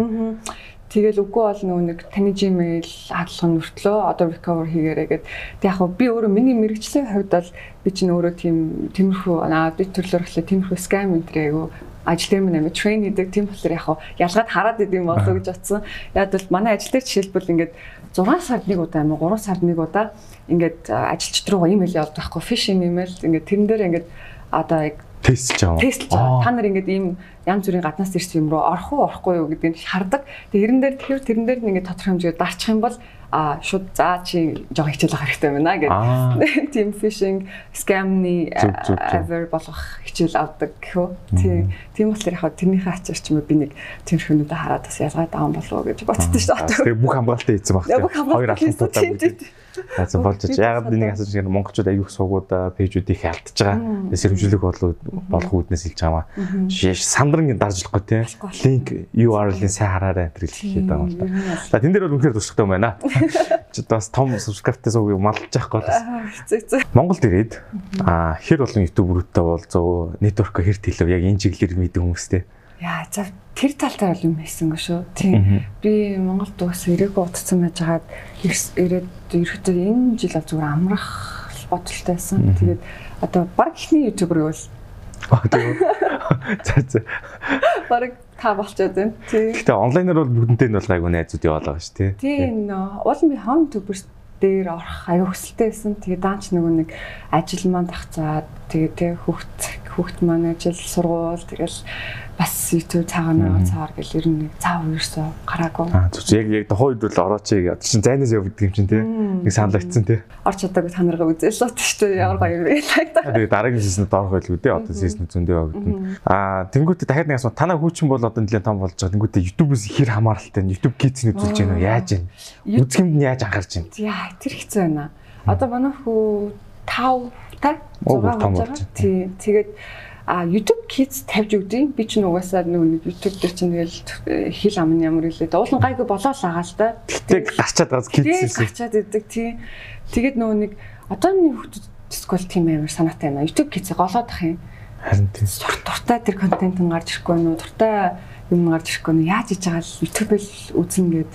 Тэгэл үгүй бол нөгөө нэг таны Gmail хадлах нь мөртлөө одоо recover хийгээрэй гэд. Тэг яг би өөрөө миний мэрэгчлийн хувьд бол би чинь өөрөө тийм тиймэрхүү аудит төрлөөр ихлэ тиймэрхүү scam энэ айгу ажил дээр минь амиг трейн хийдэг тийм болохоор яг ялгаад хараад идэм болов гэж бодсон. Яг бол манай ажил дээр жишээлбэл ингээд 6 сард нэг удаа амиг 3 сард нэг удаа ингээд ажилчид руу имэйл явуулдаг байхгүй фишинг имэйл ингээд тэрэн дээр ингээд одоо яг тестж байгаа. Тестж байгаа. Та нар ингээд ийм янз бүрийн гаднаас ирсэн юм руу орох уу орохгүй юу гэдгийг хардаг. Тэгээ эрен дээр тэр тэрэн дээр ингээд тодорхой хэмжээгээр дарчих юм бол а шууд за чи жоо хичээл авах хэрэгтэй байна гэдэг. *laughs* Team phishing scam-ны ever болгох хичээл авдаг гэхүү. Тийм. Тийм болохоор яг тэрнийхээ ачаар ч юм уу би нэг тиймэрхүүнүүдэд хараад бас ялгаад аван болов уу гэж бодсон шүү дээ. Тэгээ бүх хамгаалалтаа хийсэн баг. Хоёр алхамтуудаа. Заасан болж байгаа. Ягаад нэг асууж байгаа монголчууд аюух суугуудаа пэйжүүдийг алдчихж байгаа. Сэрэмжлэх бодлого болох үүднээс хэлж байгаа маа. Сандран дарж болохгүй те. Линк URL-ийн сайн хараарай энэ хэлэх гэдэг юм л да. За тэн дээр бол үнэхээр туршлагатай юм байна. *laughs* Чи бас том subscribe-тэй сууг малж яахгүй бас. Монголд ирээд хэр болон YouTube бүртээ болзоо network хэр төлөв яг энэ чиглэлээр мэдэн хүмүүстэй. Яа за тэр талтай бол юм хийсэнгүй шүү. Тийм. Би Монголд уус ирээгүй утцсан байж хагаад ирээд ерөөхдөө энэ жил бол зүгээр амрах бодолтойсэн. Тэгээд одоо баг ихний ютубер гэвэл За за. Бараг та болчиход байна. Тийм. Гэтэ онлайнаар бол бүгднтэй нь бол гайгүй найзууд яваалаа ш тий. Тийм нөө. Уул би хам туберс дээр орох аюу хөсөлтэй байсан. Тэгээ даанч нөгөө нэг ажил маань тагцаад тэгээ тэ хүүхд хүүхд маань ажил сургуул тэгэл бас YouTube цагаанаа цаар гэл ер нь нэг цаа уурсаа гараагүй. Аа зүг яг яг тухайн үед бол орооч яг чинь зайнаас явдаг юм чинь тий. Нэг саналагдсан тий. Орч чадаагүй танаргаа үзэл л шүү дээ. Ямар гоё юм бэ *laughs* тагтаа. Тэгээ дараагийн сизнэд орох байлгүй тий. Одоо сизнэд зөндөө явагдана. Аа тэнгуүтэ дахиад нэг асуу танаа хүүчин бол одоо нэлээд том болж байгаа. Тэнгуүтэ YouTube-ээс хэр хамааралтай YouTube Kids-ийг үзүүлж байна уу? Яаж байна? Үзгэмд нь яаж анхаарч байна? Яа тэр хэцүү байна. Одоо манай хүү 5 та 6 болж байгаа. Тий. Тэгээд А YouTube Kids тавьж өгдөг. Би ч нугасаа нэг YouTube дээр чинь тэгэл э, хэл ам нь ямар хэлээд уулын гайгүй болоо л байгаа л да. Тэг гарчаад байгаа Kids гарчаад идэг тий. Тэгээд нөгөө нэг одооны хүмүүс дисквал тийм амар санаатай байна. YouTube Kids голоод ах юм. Харин тийм. Дуртай тэр контент нь гарч ирэхгүй нүү дуртай юм гарч ирэхгүй нүү яаж хийж байгаа л YouTube-эл үзнэ гээд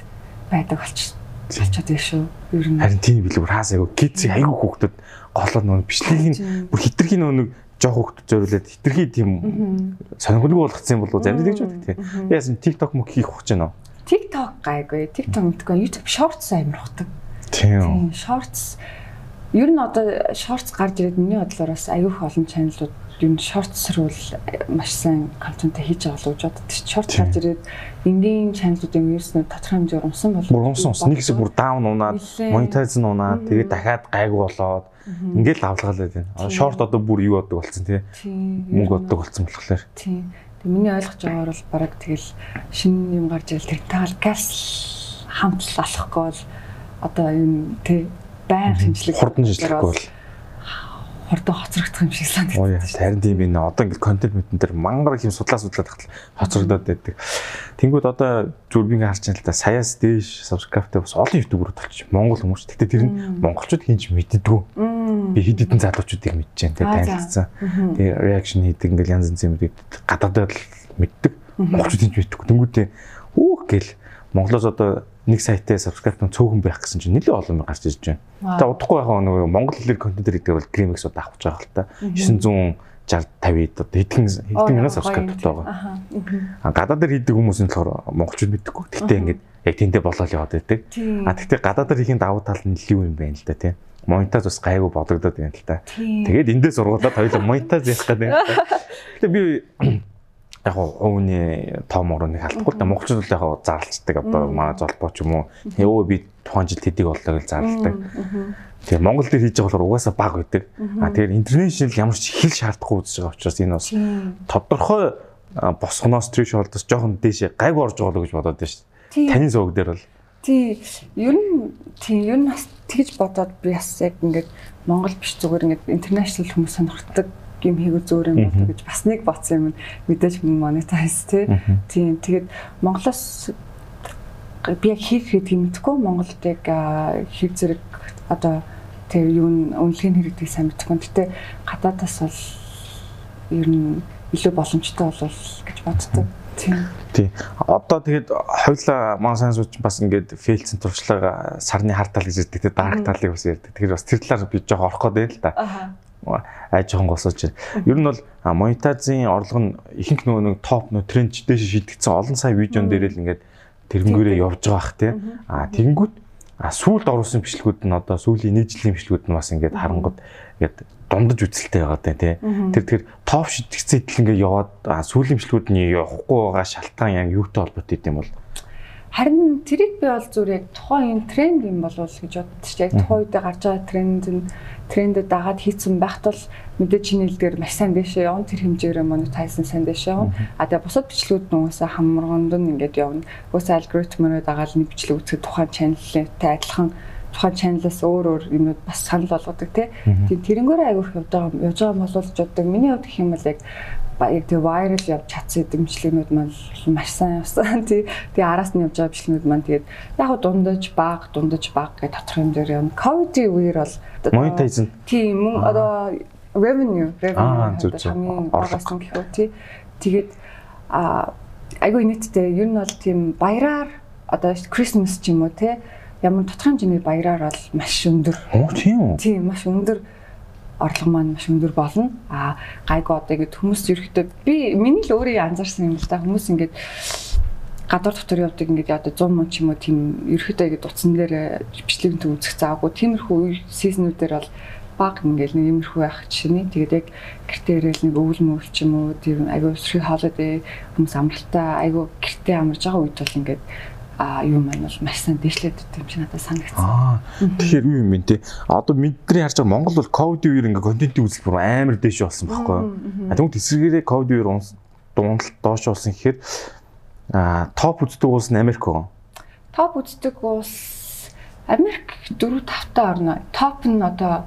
байдаг болчих. Болчиход байна шүү. Ер нь. Харин тийм билүү хаасаа kids айгу хүүхдүүд голоод нөгөө бичлэгийн бүр хитрхийн нөгөө жоох хөвгт зориулаад хитрхи тийм сонирхолгүй болгоцсон болов замд гэж боддог тийм. Яасан TikTok мөх хийх ухаж байна уу? TikTok гайгүй. TikTok мэдгүй YouTube Shorts амар ухдаг. Тийм. Shorts ер нь одоо Shorts гарч ирээд миний бодлоор бас аюух олон чаналууд ер нь Shorts руу маш сайн контент хийж байгаа л гэж боддог. Shorts гарч ирээд энгийн чаналуудын нь тодорхой хэмжээгээр унсан бол бүр унсан. Нэг хэсэг бүр даун унаад, монетайз нь унаад, тэгээд дахиад гайгүй болоод Ингээл авлагалаад байна. Шорт одоо бүр юу бодог болсон тий. Мөнгө бодог болсон болохоор. Тий. Тэг миний ойлгож байгаагаар бол бараг тэгэл шинэ юм гарч ирэл тэр таал газ хамт алахгүй бол одоо юм тий баян хэмжлэг хурдан шийдлэхгүй бол хурдан хоцрогдох юм шиг санагдаж Ой харин тийм энэ одоо ингээд контент мэтэн дээр мангар их юм судлаа судлаад тахтал хоцрогдоод байдаг. Тэнгүүд одоо зүрбийн харж байна л да саяас дээш subscribe-тэй бас олон ютуберүүд болчих. Монгол хүмүүс. Гэтэ тэр нь монголчууд хинж мэддэггүй. Би хэд хэдэн залуучуудыг जैन тэ танилцсан. Тэгээ reaction хийдэг ингээд янз янз юм гадаадад л мэддэг. Монголчууд хинж мэддэггүй. Тэнгүүдээ хүүх гэл Монголоос одоо нэг сайтаа subscribe нь цөөхөн байх гэсэн чинь нэлээд олон гарч ирж байна. Тэгээ удахгүй яг нөгөө монгол хэлээр контент хийдэг бол Grimix удаа авах байгаа л та. 960 50-д одоо хэдхэн хэдхэн мянган subscribe байгаа. Аа гадаад дээр хийдэг хүмүүс нь болохоор монголчууд мэддэггүй. Гэхдээ ингээд яг тэндээ болоод яваад байдаг. А тэгтээ гадаад дээр хийх давуу тал нь илүү юм байна л да тийм. Монтаж бас гайгүй бодогдоод байна л та. Тэгээд эндээ сургуулаад хоёулаа монтаж яах гэдэг. *laughs* Тэгээ би яг өвний том орны халдахгүй л да монголчууд бол яг зарлцдаг одоо манай золбоо ч юм уу. Өө би тухайн жил тэдэг боллоо гэж зарладаг. Тэгээ Монгол дээр хийж байгаа болохоор угаасаа баг байдаг. А тэгэхээр интернэшнл ямар ч хэл шаардахгүй үзэж байгаа учраас энэ бас тодорхой босгоноос триш болдос жоохон дээшээ гайг орж байгаа л гэж бодоод байна шүү дээ. Таны зөөг дээр бол. Тий, ер нь тий, ер нь бас тэгж бодоод би бас яг ингээд Монгол биш зүгээр ингээд интернэшнл хүмүүс сонирхдаг юм хийгэл зөөр юм болдог гэж бас нэг боцсон юм мэдээж монетайз тий. Тийм тэгээд Монголоос би яг хийх гэдэг юм мэдгүй Монголд яг хийг зэрэг одоо тэр юу үнэлгээ хэрэгдэг сайн мэдгүй. Гэтэ гадаадас бол ер нь илүү боломжтой болов гэж боддог. Тийм. Тий. Одоо тэгээд хоёлаа маань сайн сууч бас ингээд фейлцэн туршлага сарны хар тал гэж ярьдаг. Тэгээд дарк талыг бас ярьдаг. Тэгэхээр бас тэр талаар би жоох орох гээд байл та айж хонгосооч. Ер нь бол монетазын орлого нь ихэнх нөгөө нэг топ нөө тренд дэше шийдэгдсэн олон сая видеон дээр л ингээд тэрнгүүрээ явж байгаа бах тий. А тэгэнгүүт сүүлд оруулсан бичлэгүүд нь одоо сүүлийн нэг жилийн бичлэгүүд нь бас ингээд харангууд ингээд дундаж үзэлтэй байгаа даа тий. Тэр тэр топ шийдэгдсэн идэл ингээд яваад сүүлийн бичлэгүүд нь явахгүй байгаа шалтгаан яг юутай холбоотой юм бол Харин тэрийг би бол зүгээр яг тухайн энэ тренд юм болов гэж боддоо чи яг тухайн үедээ гарч байгаа тренд нь трендэд дагаад хийцэн байхад бол мэдээж чиний хэлдгээр маш сайн дэшээ явна тэр хэмжээгээр монетайзн сайн дэшээ явна а тэгээ бусад бичлэгүүд нь угаасаа хамргонд нь ингээд явна. Угаасаа алгоритмээр дагаад нэг бичлэг үзэхэд тухайн чаналтай адилхан тухайн чаналаас өөр өөр юмуд бас санал болгодог тий. Тийм тэрнгөөр айгүйх явж байгаа явж байгаа ч боддог. Миний хувьд гэх юм бол яг яг тэг viral явж чадсан эдэмжлэгнүүд маань маш сайн явсан. Тий. Тэгээ араас нь явж байгаа бичлэгнүүд маань тэгээд яг дундаж баг, дундаж баг гэх тодорхой юм дээр явна. Covid үеэр бол monetize. Тийм мөн одоо revenue revenue хамгийн багасан гэх үү тий. Тэгээд а айгүй нийтдээ ер нь бол тийм баяраар одоо Christmas ч юм уу тий ямар тодорхой хэмжээний баяраар бол маш өндөр. Оо тийм үү? Тийм маш өндөр орлого маань маш өндөр болно. Аа гайгүй одоо ингэ хүмүүс ерөөхдөө би миний л өөрөө анзаарсан юм л та хүмүүс ингээд гадуур дотор явдаг ингээд одоо 100 мөн ч юм уу тийм ерөөхдөө ингэ дутсан дээр бичлэгэн төв үзэх заагүй. Тиймэрхүү сизнүүдээр бол баг ингээл нэг юмрхүү байх жишээний. Тэгээд яг гэртээ ирээл нэг өвөл мөвл ч юм уу тийм айгуу free holiday хүмүүс амралтаа айгуу гэртээ амарж байгаа үед бол ингээд а юу маань бол маш сайн дэвшлээд өгдөг юм чи надад санагдсан. Аа тэгэхээр юу юм бэ те? Одоо мэдрэний харж байгаа Монгол бол ковид үеэр ингээ контентын үзэл бүр амар дэш болсон байхгүй юу? А тэгвэл эсрэгээрээ ковид үеэр дундалт доош болсон гэхээр а топ үздэг улс нь Америк уу? Топ үздэг улс Америк 4 5 та орно. Топ нь одоо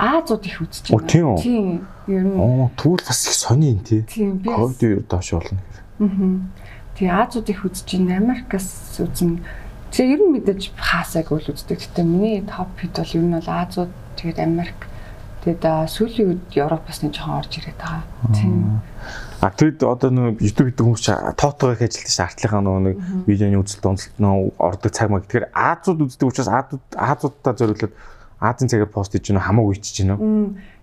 Азууд их үзэж байна. Тийм. Ер нь. Оо тэгвэл бас их сони юм тий. Ковид үеэр доош болно гэхээр. Аа. Тэгээ Азууд их үзэж байна. Америкаас үзэн. Тэгээ ер нь мэдээж хаасайг үл үздэг. Гэтэ миний топ хит бол ер нь бол Азууд тэгээд Америк. Тэгээд сүүлийн үед Европоос нэг жоохон орж ирээд байгаа. Тийм. А тэгэд одоо нэг YouTube гэдэг хүмүүс чи тоотойгоо ажилладаг ш артлынхаа нэг видеоны үзэлт онцлт нөө ордог цаг маяг. Тэгэхээр Азууд үздэг учраас Азууд Азуудтай зориулаад Азийн цагаар пост хийж гэнэ хамаагүй ичж гэнэ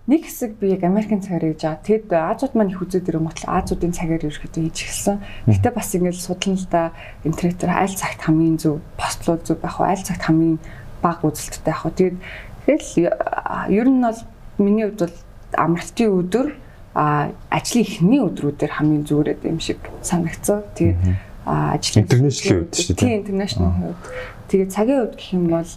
нэг хэсэг би яг Америкийн цагаар хийж байгаа. Тэгэд Азууд маань их үзээд мотл Азуудын цагаар ерөөхдөө хийж эхэлсэн. Гэтэ бас ингэж судлан л да интернетээр аль цагт хамгийн зөв постлууд зөв байх вэ? Аль цагт хамгийн бага үзэлттэй байх вэ? Тэгээд тэгэл ер нь бол миний хувьд бол амралтын өдөр а ажлын эхний өдрүүдээр хамгийн зүгээрээ юм шиг санагцсан. Тэгээд ажлын интернэшнл үед шүү дээ. Тийм интернэшнл үед. Тэгээд цагийн үед гэх юм бол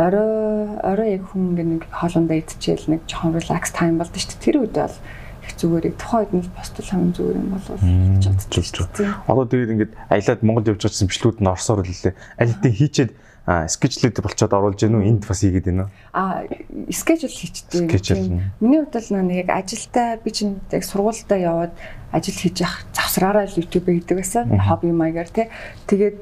орой орой яг хүн ингээ нэг хоолундаа идчихэл нэг жоохон relax time болдог шүү дээ. Тэр үед бол их зүгээр тухайн үед нь постол хамгийн зүгээр юм болов гэж бодож байна. Одоо тэгээд ингээд аялаад Монгол явж байгаадсан бичлүүд нь орсоор үлээ. Аль хэдийн хийчээд скетчлээд болчоод оруулж гэнэ үү? Энд бас хийгээд байна? А скетчл. Скетчл. Миний хувьд л нэг ажилдаа би чинь яг сургуультай яваад ажил хийж явах завсраараа л YouTube хийдэг байсан. Хобби маягаар тий. Тэгээд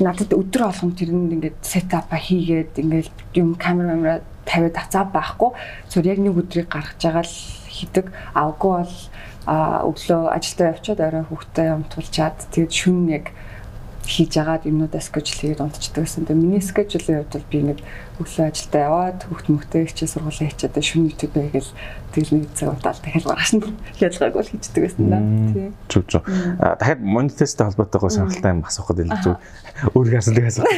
надад өдөр болгон тэрэнд ингээд сетапа хийгээд ингээд юм камер камера тавиад ацаа байхгүй. Зүгээр яг нэг өдрийг гаргаж байгаа л хийдэг. Авгүй бол өглөө ажилдаа явчаад орой хүүхдээ юмтуулчаад тэгээд шүн яг хийж агаад юмнуудаа скежл хийгээд унтчихдаг гэсэн. Тэгээ миний скежлийн хувьд бол би ингээд өглөө ажилдаа яваад хүүхд мөхтэй хичээл сургуулаа хийчихэд шөнө YouTube байгээл тэгэл нэг цаг унтаал дахиад маргааш нь ялгааг бол хийдэг байсан да. Тий. Зүг зүг. Дахиад монетестэй холбоотойгоо сонирхолтой юм асуух гэдэг л зүг. Өөрийн асуултыг асуух.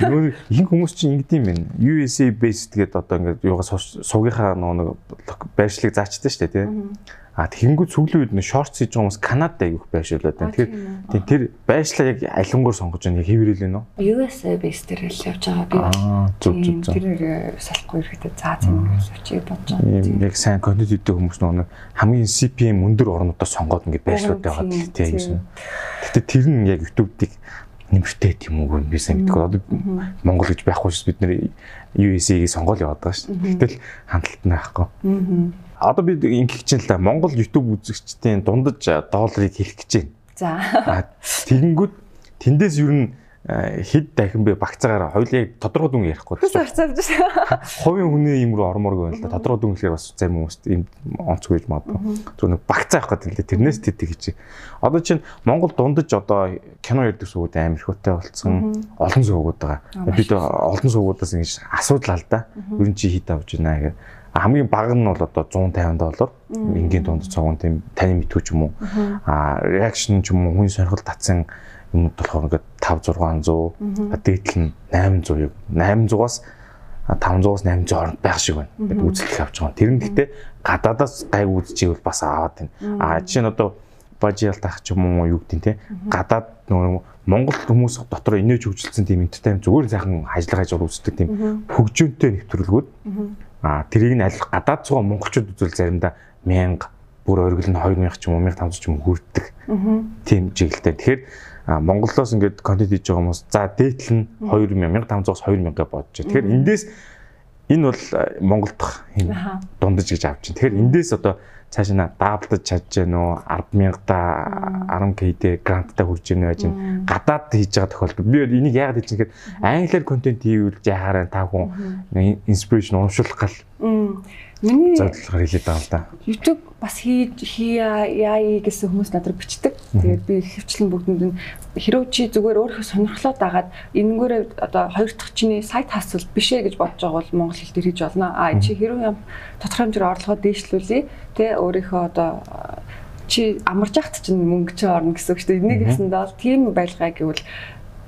Нөгөө их хүмүүс чинь ингэдэм юм. USA based гэдэг одоо ингээд юугаа сувгийнхаа нөгөө байршлыг заачдаг шүү дээ тий А тэгэнгүүт сүүлийн үед нэг шорт хийж байгаа хүмүүс Канадад аявих байшуулаад байна. Тэгэхээр тэр байшлаа яг алингуур сонгож байгаа яг хэвэрэл нь үү? USA base дээр л явж байгаа би. Аа зүг зүг зүг. Тэр салахгүй ирэхдээ заа зэмгээс явчих бодож байгаа. Яг сайн контент хийдэг хүмүүс нөгөө хамгийн CPM өндөр орнуудаа сонгоод ингээд байшлуудтай байгаа тийм гэсэн. Гэтэ тэр нь яг YouTube-ийг нэмэртэй юм би сайн мэдгүй. Одоо Монгол гэж байхгүй ш бид нэр USA-ийг сонгоол яваад байгаа ш. Гэтэл хандлт нь байхгүй. Аа одоо бид ингэх чинь л да Монгол YouTube үзэгчдийн дундаж долларыг хэлэх гэж байна. За. Тэгэнгүүт тэндээс ер нь хэд дахин бэ багцаагаар хоёулаа яг тодорхой дүн ярихгүй. Харцаавж байна. Хувийн хүний юм руу ормооргүй байна л да. Тодорхой дүн гэхээр бас зарим хүмүүст юм онцгүй гэж магадгүй. Зөв нэг багцаа авах гэдэг л тэрнээс тэтгэж гэж. Одоо чинь Монгол дундаж одоо кино ярддаг суугууд амар хөтэй болцсон. Олон суугууд байгаа. Бид олон суугуудаас ингэж асуудал ал да. Ер нь чи хит авч байна гэх хамгийн бага нь бол одоо 150 доллар. Энгийн дунд цогон тийм таны мэдгүй ч юм уу. А реакшн ч юм уу хүн сонирхол татсан юмуд болохоор ингээд 5 600 дээдл нь 800 800-аас 500-аас 800 хооронд байх шиг байна. Ингээд үзэлт авч байгаа. Тэр нь гэхдээ гадаадаас гайг үзчихвэл бас аваад байна. А жишээ нь одоо бажиал тах ч юм уу юу гэдэг те. Гадаад нөгөө Монгол хүмүүс дотор инээж хөгжилсэн тийм энтертеймент зүгээр сайхан ажиллагаа хийж үздэг тийм хөгжөөнтэй нэвтрүүлгүүд А тэрийг нь аль гадаад цугаа монголчууд үзвэл заримдаа 1000 бүр оргил нь 2000 ч юм уу 1500 ч юм хүрдэг. Тийм чиглэлтэй. Тэгэхээр Монголоос ингээд контент хийж байгаа хүмүүс за дээтэл нь 2000 1500-аас 2000 бодож. Тэгэхээр эндээс энэ бол Монголд энэ дундаж гэж авч чинь. Тэгэхээр эндээс одоо цааш нь даблдаж чадж гэнэ үү? 100000 та 10k-тэй гранттай хүрж гэнэ байж гадаад хийж байгаа тохиолдол. Би энийг яагаад хийж гэхээр англиар контент хийвэл яхаараа та хүн инспирэшн урамшуулах гал Миний зорилгоор хэлээд байгаа юм да. YouTube бас хийж хийя яа гэсэн хүмүүс надад бичдэг. Тэгээд би хөвчлэн бүгдэнд нь хэрв чи зүгээр өөрөө сонирхлоод агаад энэгээр одоо хоёр дахь чиний сайт хасвал биш ээ гэж бодож байгаа бол монгол хэл дээр хийж болно. А чи хэрв юм тодорхой хэмжээр орлогоо дээшлүүлээ. Тэ өөрийнхөө одоо чи амарч яхад чинь мөнгө чи орно гэсэн үг шүү дээ. Энийг хэлсэндээ бол тийм байлгаа гэвэл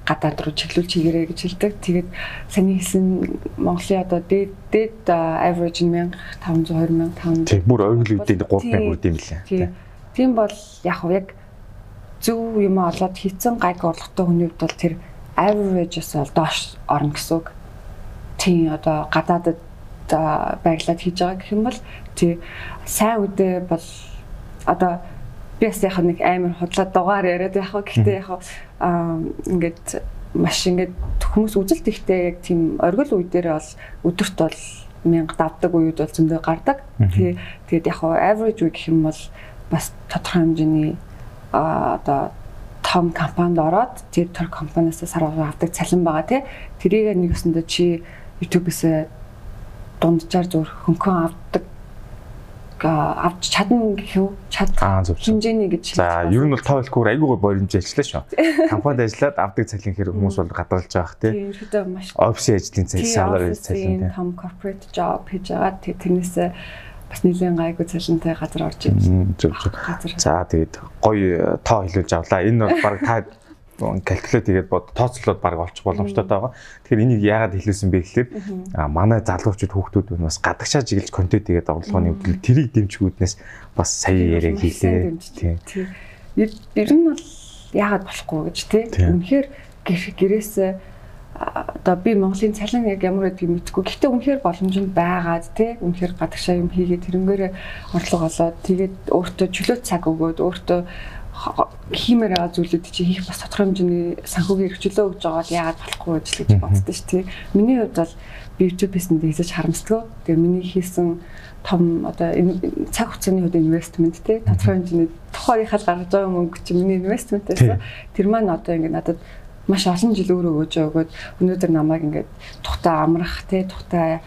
гадаад руу чиглүүлж хийгэрэй гэж хэлдэг. Тэгээд саний хэлсэн Монголын одоо дээд дээд average нь 1500 2500. Тийм бүр ойгл үүдээ 3000 хүрд юм лээ. Тийм бол яг яг зөв юм олоод хийцэн гайг орлоготой хүний хувьд бол тэр average-с бол доош орно гэсэн үг. Тийм одоо гадаадад байглаад хийж байгаа гэх юм бол тий сайн үедээ бол одоо би бас яг нэг амар худлаа дугаар яриад яг гэхдээ яг ингээд маш ингээд хүмүүс үзэлт ихтэй яг тийм оргил үе дээр бол өдөрт бол мянга давдаг үед бол зөндөө гардаг. Тэгээд яг average үе гэх юм бол бас тодорхой хэмжээний одоо том компанид ороод тэр тэр компаниас сарваа авдаг цалин байгаа тий. Тэрийг нэг өсөндөө чи YouTube-ээс дунджаар зөөр хөнгөн авдаг авч чадна гэхүү чад хэмжээний гэж за ер нь бол тоо хэлэхгүй айгүй боримж ажиллаа шүү. *laughs* Компанид ажиллаад авдаг цалин хэр хүмүүс бол гадарлаж байгаа хэ. Тийм ерөөдөө маш офисын ажлын цалин salary цалин тийм том corporate job хийж байгаа. Тэрнээс бас нэлийн гайгүй цалинтай газар орж ийн. За тэгээд гоё тоо хэлүүлж авлаа. Энэ бол баг та калькулят хийгээд бод тооцоолоод баг олчих боломжтой байгаа. Тэгэхээр энийг яагаад хэлсэн бэ гэхээр манай залуучууд хүүхдүүд бас гадагшаа жиглэж контент хийгээд орлогооны өвдөл тэрийг дэмжгүүднээс бас сая яриаг хийлээ. Тийм. Ер нь бол яагаад болохгүй гэж тийм. Үнэхээр гэрээс одоо би Монголын цалин яг ямар байдгийг мэдгүй. Гэхдээ үнэхээр боломж нь байгаад тий үнэхээр гадагшаа юм хийгээд тэрнгээрээ орлого олоод тэгээд өөртөө чөлөө цаг өгөөд өөртөө хиймээр байгаа зүйлүүд чи хийх бас тодорхой хэмжээний санхүүгийн хэрэгчлөө өгж байгаа бол яагаад болохгүй гэж л боддоо ш тий. Миний хувьд бол би YouTube-ээс нь хийсэж харамсдаг. Тэгээ миний хийсэн том одоо цаг хугацааны хувьд инвестмент тий тодорхой хэмжээний тухайхаар гаргаж байгаа мөнгө чи миний инвестмент байсан. Тэр маань одоо ингээд надад маш олон жил өөрөө өгөөж өгөөд өнөөдөр намайг ингээд тухтаа амрах тий тухтаа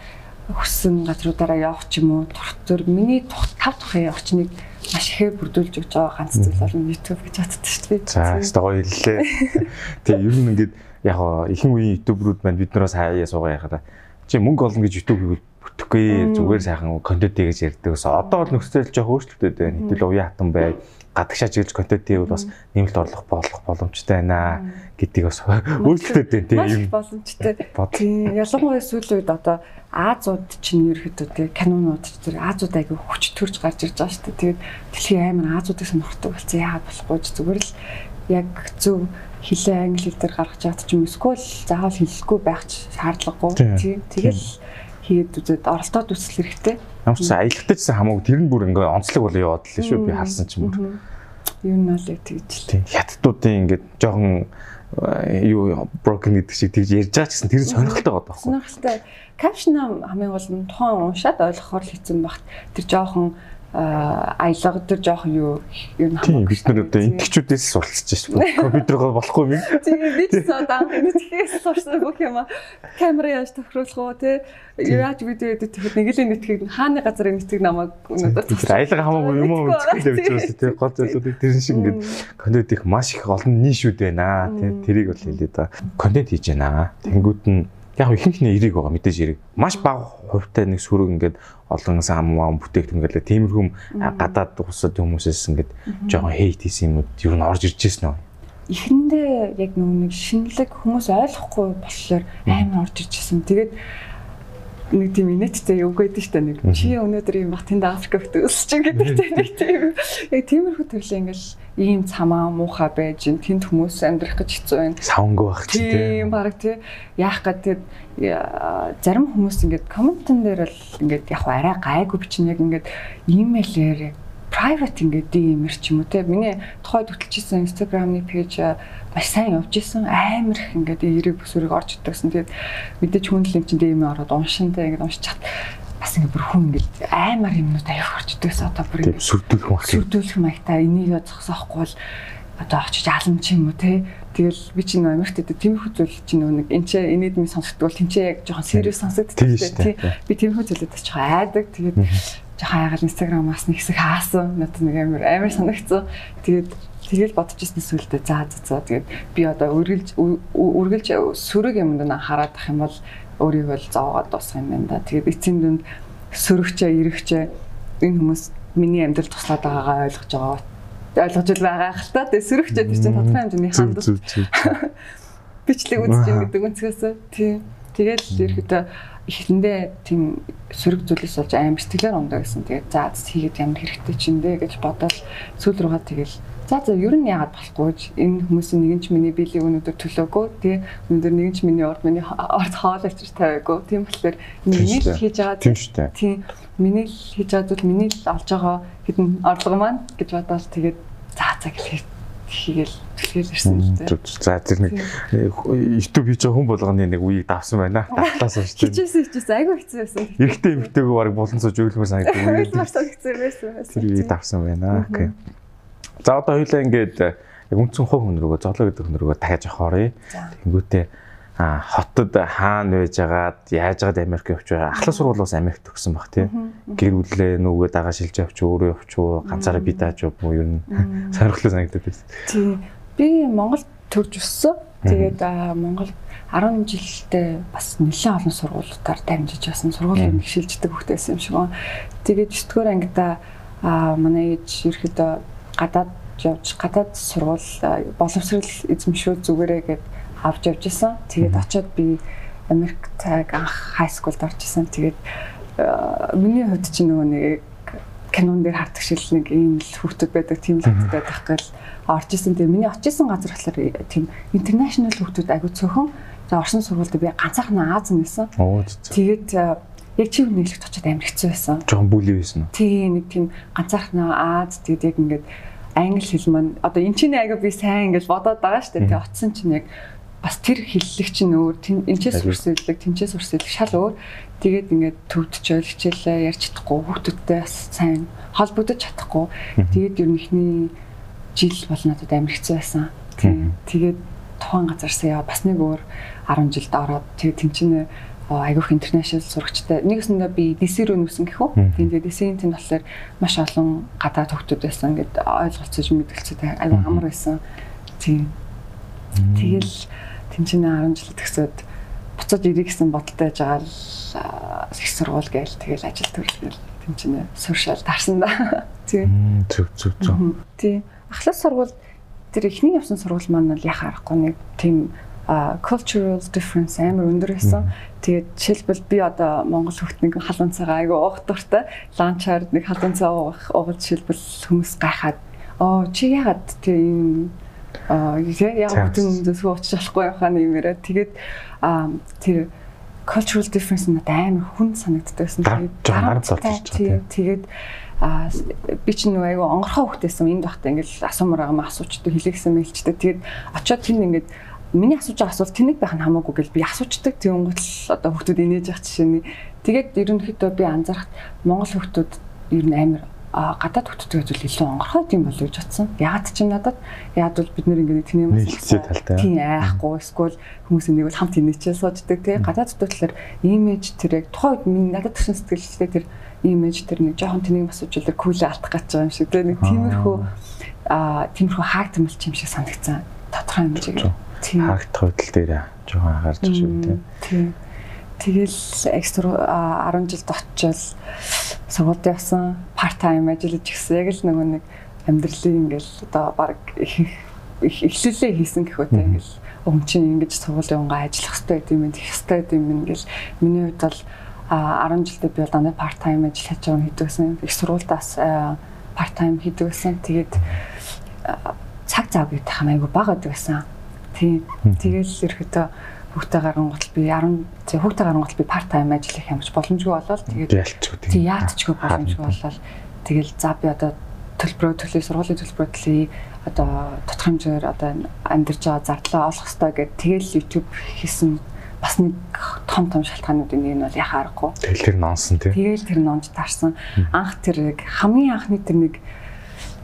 хүссэн газруудаараа явах ч юм уу зөв миний тав тухайн орчныг маш ихээр бүрдүүлж өгч байгаа ганц зүйл бол YouTube гэж боддог шүү дээ. За, өстой гоё хэллээ. *laughs* Тэгээ ер нь ингээд яг ихэнх үеийн YouTube-рууд маань биднээс хаяа суугаа яхаа. Чи мөнгө олно гэж YouTube хийвэл бүтэхгүй зүгээр сайхан контент хийж ярьдаг. Одоо бол нөхцөл жоох өөрчлөлттэй байна. Хэдүүл уян хатан бай гадагш ажиглаж контент хийвэл бас нэмэлт орлого болох боломжтой байна гэдгийг бас өөрчлөлттэй байна тийм боломжтой. Тийм ялангуяа сүүлийн үед одоо Азууд чинь ерөөхдөө тий канонууд зэрэг Азууд айгүй хүч төрж гарч ирж байгаа шүү дээ. Тэгээд дэлхийн аймаг Азуудыг сонирхдаг болсон. Яагаад болохгүй ч зүгээр л яг зөв хилээ англи хэл дээр гаргаж чад ч юм эсвэл заавал хэлэхгүй байх шаардлагагүй тий. Тэгэл хийгээд үзээд оролдоод үсэл хэрэгтэй. Ямар ч аялахтай ч хамаагүй тэр нь бүр ингээ онцлог болоо яваад л шүү би харсан ч юм уу. Юу нь бол яг тэгж л. Хятадуудын ингээ жоохон юу broken гэдэг шиг тэгж ярьж байгаа ч гэсэн тэр сонирхолтой байгаа байхгүй. Сонирхолтой. Caption хамгийн гол нь тухайн уншаад ойлгохоор л хэцэн багт тэр жоохон аялга тэр жоох юу юу хамаагүй. Бид нар одоо энтгчүүдээс суралцж байна. Компьютероо болохгүй юм. Тийм бид ч одоо энтгээс сурсан бүх юм камера яаж тохируулах уу те яаж видео эдит хийхэд нэг л нэтгийг хааны газар нэтгийг намайг өнөөдөр тэр аялга хамаагүй юм уу? Гэж байна те гол зүйлүүдийг тэр шиг ингээд контент их маш их олон нишүүд байна. Те тэрийг бол хэлээ да. Контент хийж байна. Тэнгүүд нь яг ихэнхний эрийг байгаа мэдээж эрийг. Маш бага хувьтай нэг сүрэг ингээд олон сам ам бүтээгдэхүүн гэлээ тиймэрхүү гадаад усад хүмүүсээс ингээд жоохон хейт хийсэн юмуд юу н орж ирж ирсэн үү? Эхэндээ яг нэг шинэлэг хүмүүс ойлгохгүй болохоор амар орж ирж ирсэн. Тэгээд нэг тийм инээдтэй юу гэдэг штэ нэг чи өнөөдөр юм бах тэнд Африкт өсөж гэдэг нэг *laughs* тийм яг тиймэрхүү төрлийн ингээл ийм цамаа муухай байж ин тэнд хүмүүс амьдрах гэж хэцүү байна. Савнгүй байх чи тийм. Баг тий. Яах гэдэг зарим хүмүүс ингээд комментэн дээр л ингээд яг арай гайгүй бичин яг ингээд имэйлээр private ингээд димэр ч юм уу те. Миний тухайд хөтлөжсэн Instagram-ны пэйж маш сайн явж исэн амар их ингээд эерэг бүсүрийг орж идэгсэн. Тэгээд мэдээж хүн л юм чинь димэ ороод уншинтай ингээд уншиж чад бас ингээд бүр хүн ингээд амар юмнууд аяг орж идэгсэн одоо бүр ингээд сүрдүүлэх маяг сүрдүүлэх маягтай энийг зогсоохгүй бол одоо очиж алам ч юм уу те тэгэл би чинь Америкт дэ тиймэрхүү зүйл чинь нэг энэ ч энэдми сонсогдвол тэнцээ яг жоохон serious сонсогддог тийм би тиймэрхүү зүйлүүд жоохон айдаг. Тэгээд жоохон айгаал инстаграмаас нэг хэсэг хаасан. Надад нэг амар амар санагцсан. Тэгээд тэгэл бодож ирсэн сүлдээ за за за. Тэгээд би одоо үргэлж үргэлж сөрөг юмд нь хараад ах юм бол өөрийгөө л зовоод дуусах юм байна да. Тэгээд эцсийн дүнд сөрөгчөө ирэхчээ энэ хүмүүс миний амьдрал туслаад байгаагаа ойлгож байгаа ойлгож л байгаа хэл та. Тэгээд сөрөгчөө тэр чинь тодорхой хэмжээний хандл *laughs* бичлэг үзэж юм гэдэг үнцгээс тийм. Тэгэл ерөөдөө ихэндээ тийм сөрөг зүйлээс болж аим сэтгэлээр ундаа гэсэн. Тэгээд за хийгээд ямар хэрэгтэй ч юм бэ гэж бодоод сүүл рүүгээ тэгэл за за ер нь яагаад болохгүй энэ хүмүүсийн нэгэн ч миний биелийн өнөдөр төлөөгүй тий өнөдөр нэгэн ч миний урд миний орд хоол авчир тавиагүй тийм болохоор миний л хийж байгаа тийм шүү дээ тий миний л хийж байгаа зүйл миний л олж байгаа хэдэн орлого маань гэж бодоод тэгээд за за гэж хийгээл түлхэл ирсэн л дээ. За тэр нэг YouTube хийж байгаа хүн болгоны нэг үеийг давсан байна. Давтлаас уншиж. Хичээсэн хичээсэн айгүй хэцүү байсан. Эрэгтэй эмэгтэйгөө баг болон сууж өглөмөр санагдав. Ойлгомжтой хэцүү байсан. Тэр үеийг давсан байна. Окей. За одоо хоёлаа ингээд яг үндсэн хувь хүн рүүгээ зоолоо гэдэг хүн рүүгээ дахиад явахаарай. Тэнгүүтээ хотод хаана байж агаад яаж агаад Америк явж байгаа. Ахлах сургууль бас Америк төгсөн баг тий. Гэр бүлээ нүгээ дагаа шилж авч өөрөө явч уу ганцаараа би дааж уу юу юм *laughs* сонирхолтой санагдаад байсан. Тий. Би Монгол төрж өссөн. Тэгээд Монгол 10 жилдээ бас нэлээд олон сургуулиудаар дамжиж байсан. Сургуулийн нэгшилждэг хөхтэйсэн юм шиг байна. Тэгээд 9 дугаар ангида манай ээж ерөөдөө гадаад явж гадаад сургууль боловсрал эзэмшүү зүгээрээ гэдэг авч явж исэн. Тэгээд очиод би Америк цаг анх скулд орж исэн. Тэгээд миний хувьд чи нөгөө нэг кинон дээр хардаг шил нэг ийм л хүүхдүүд байдаг, тийм л хүүхдүүд байдаг гэл орж исэн. Тэгээд миний очиж исэн газар болохоор тийм интернэшнл хүүхдүүд агүй цөөхөн. За орсон сургуульд би ганцаархан Аз нэсэн. Тэгээд яг чи нийлэгт очиод амар хэцүү байсан. Жохон бүлий байсан уу? Тийм нэг тийм ганцаархан Аз тэгээд яг ингээд англи хэл маань одоо эн чинь аяга би сайн гэж бодоод байгаа шүү дээ. Тэгээ оцсон чинь яг бас тэр хэллэг чинь өөр энэчээс үрсэлэг тэнчээс үрсэлэг шал өөр. Тэгээд ингээд төвдөж хичээлээ ярьж чадахгүй хүүхдүүдтэй бас сайн холбогдож чадахгүй. Тэгээд ер нь ихний жил бол надад амар хэцүү байсан. Тэгээд тухайн газарсаа яа бас нэг өөр 10 жилд ороод тэгээд тэнцэнэ айгүйх интернэшнл сурагчтай. Нэгэсэндээ би DC рүү нүсэн гэхүү. Тэгээд DC-ийн тэнд болохоор маш олон гадаад хөгтүүд байсан. Ингээд ойлголцож мэдгэлцээ айгүй амар байсан. Тийм. Тэгэл тэнцэнэ 10 жил төгсөөд буцаж ирэх гэсэн бодолтой жагаал их сургууль гээл тэгэл ажил төрөл тэнцэнэ сууршаал таарсан да. Тийм. Зүг зүг зүг. Тийм. Ахлах сургууль тэр ихний явсан сургууль маань бол яхаа аргагүй нэг тийм cultural difference амар өндөр байсан. Тэгээд жишээлбэл би одоо Монгол хөлт нэг халуун цагаа айгу уух дуртай. Ланчаар нэг халуун цаа уух уух жишээлбэл хүмүүс гайхаад оо чи яагаад тийм аа яг бүтэн зөвхөн уучж болохгүй явахаа нэмэрээ. Тэгээд тэр cultural difference надад амар хүн санагддаг байсан. Тэгээд тэгээд а би чинь нөгөө айгу онгорхоо хөхтэйсэн энд багтаа ингээл асуумаар байгаа маа асуучдаг хэлээгсэн мэлчдэг. Тэгээд очиод тэнд ингээд миний асууж байгаа асуулт тэнэг байх нь хамаагүй гэл би асуучдаг. Тийм гол одоо хүмүүс инээж явах жишээний тэгээд ерөнхийдөө би анзаархад монгол хүмүүс ер нь амар гадаад хөтөлтөд зүйл илүү онгорхой тийм болов гэж бодсон. Ягаад ч юм надад? Яад бол бид нэр ингээд тэний юм тийм айхгүй эсвэл хүмүүс энийг бол хамт инээчээ сууждаг тийм гадаад хөтөлтөөр имиж тэр яг тухайн үед миний надад тгшин сэтгэлжтэй тэр имиж тэр нэг жоохон тэнийг асууж үлээ кулээ алдах гэж байгаа юм шиг. Тийм нэг тиймэрхүү а тиймэрхүү хаагдмал юм шиг санагдсан. Тодорхой хэмжээгээр харагдах хөдөл дээр жоохон анхаарч шүү тийм. Тэгэл экстра 10 жилд очил сургуульд явсан part time ажиллаж гисэн яг л нөгөө нэг амьдралын ингээл одоо баг эхлэлээ хийсэн гэхүүтэй ингээл өмнө чинь ингэж сургуулийн унгаа ажиллах хэрэгтэй гэдэг юм, хийх хэрэгтэй гэдэг юм ингээл миний хувьд бол 10 жилдээ би бол дандаа part time ажил хийж байгаа хийдэг гэсэн. Их сургуультаас part time хийдэг гэсэн. Тэгээд цаг зав гэдэг хамаагүй бага байдаг гэсэн. Тийм. Тэгэл ерөөдөө хүүхдээ гарангуут би 10 тий хүүхдээ гарангуут би part time ажил хийх юмч боломжгүй болоод тэгээд яалтчгүй тий яалтчгүй боломжгүй болоод тэгэл за би одоо төлбөрөө төлөе сургуулийн төлбөрөө төлөе одоо тодорхой хэмжээгээр одоо амьдарч байгаа зардлаа олох хэрэгтэй гэд тэгэл YouTube хийсэн бас нэг том том шалтгаануудын нэг нь бол яхаа аргагүй. Тэгэл тэр нонсон тий. Тэгэл тэр нонж таарсан. Анх тэр хамгийн анхны тэр нэг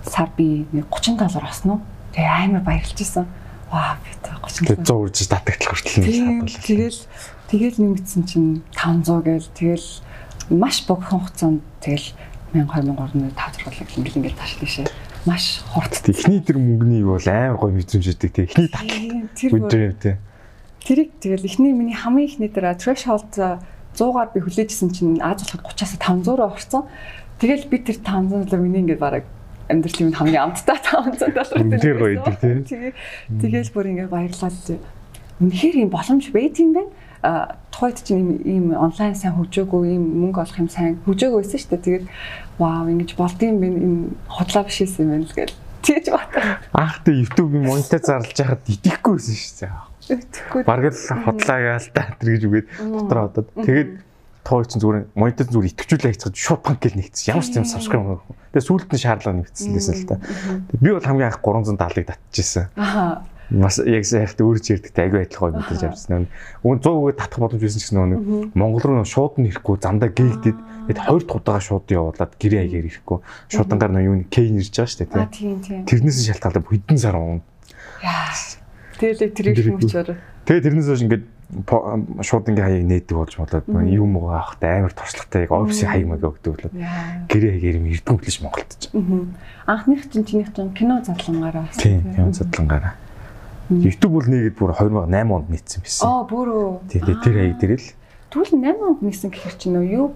сар би нэг 30 доллар осноо. Тэгээ амар баярлж исэн Ваа тэ 30 100 үржиж татагтал хүртэл нэг хадвал. Тэгэл тэгэл нэмэгдсэн чинь 500 гээл тэгэл маш богино хугацаанд тэгэл 1000 2000 5 зэрэглэг ингээл ингээл ташлаа шээ. Маш хурд. Эхний тэр мөнгөний бол амар гоё мэдрэмжтэй тий. Эхний татал. Өдөр тий. Тэрийг тэгэл эхний миний хамгийн эхний дээр threshold 100-аар би хүлээжсэн чинь Аз болоход 30-аас 500 руу орсон. Тэгэл би тэр 500 доллар миний ингээд бараг амьдралын хамгийн амттай 500 доллар тэр гоё идэв тий. Тэгэл бүр ингээ баярлалаа. Үнэхээр юм боломж байт юм байна. А тухайд чинь ийм онлайн сайн хөгжөөгүй ийм мөнгө олох юм сайн хөгжөөгүй байсан шүү дээ. Тэгээд вау ингэж болдсон юм ийм худлаа биш юм байна л гэл. Тэгж бата. Анх тэ YouTube-ийн монитор зарлж байхад итгэхгүй байсан шүү дээ. Итгэхгүй. Бараг л худлаа гаал та тэр гэж үгээд дотор одод. Тэгээд тоо чинь зүгээр монитор зүгээр итгэжүүлээ хийчихэж шууд банк гэл нэгтсэн. Ямар ч юм subscribe Тэгээ сүүлд нь шаардлага нэгтсэн лээсэн л та. Би бол хамгийн анх 370-ыг татчихсан. Аа. Бас яг сайхт өөрч ярьдагтай агүй адилхан мэдэрч авчихсан. Өн 100 үгээ татах боломж байсан ч гэсэн нэг Монгол руу шууд нь ирэхгүй замдаа гээгдээд тэгэд хоёр дахь удаага шууд явуулаад гэрээ аягаар ирэхгүй. Шуудангаар нөө юу кей нэрж байгаа шүү дээ тийм. Тэрнээс шалтгаалаад хэдэн сар уун. Яа. Тэгэл тэр их мөчөөр. Тэгээ тэрнээс хойш ингээд шууд ингээ хаяг нээдэг болж болоод юм уу авахтай амар туршлагатай яг офисын хаяг маяг өгдөг болоод гэрээ хаягаар юм эрдэнэ хүлээж Монголд ч. Анхных чинь чинийх чинь кино задлангаараа. Тийм, кино задлангаараа. YouTube бол нэгэд бүр 2008 онд нийцсэн байсан. Аа, бүр үү. Тийм, тэр хаяг дээр л. Тэгвэл 8 онд нийцсэн гэхэр чинь нөө юу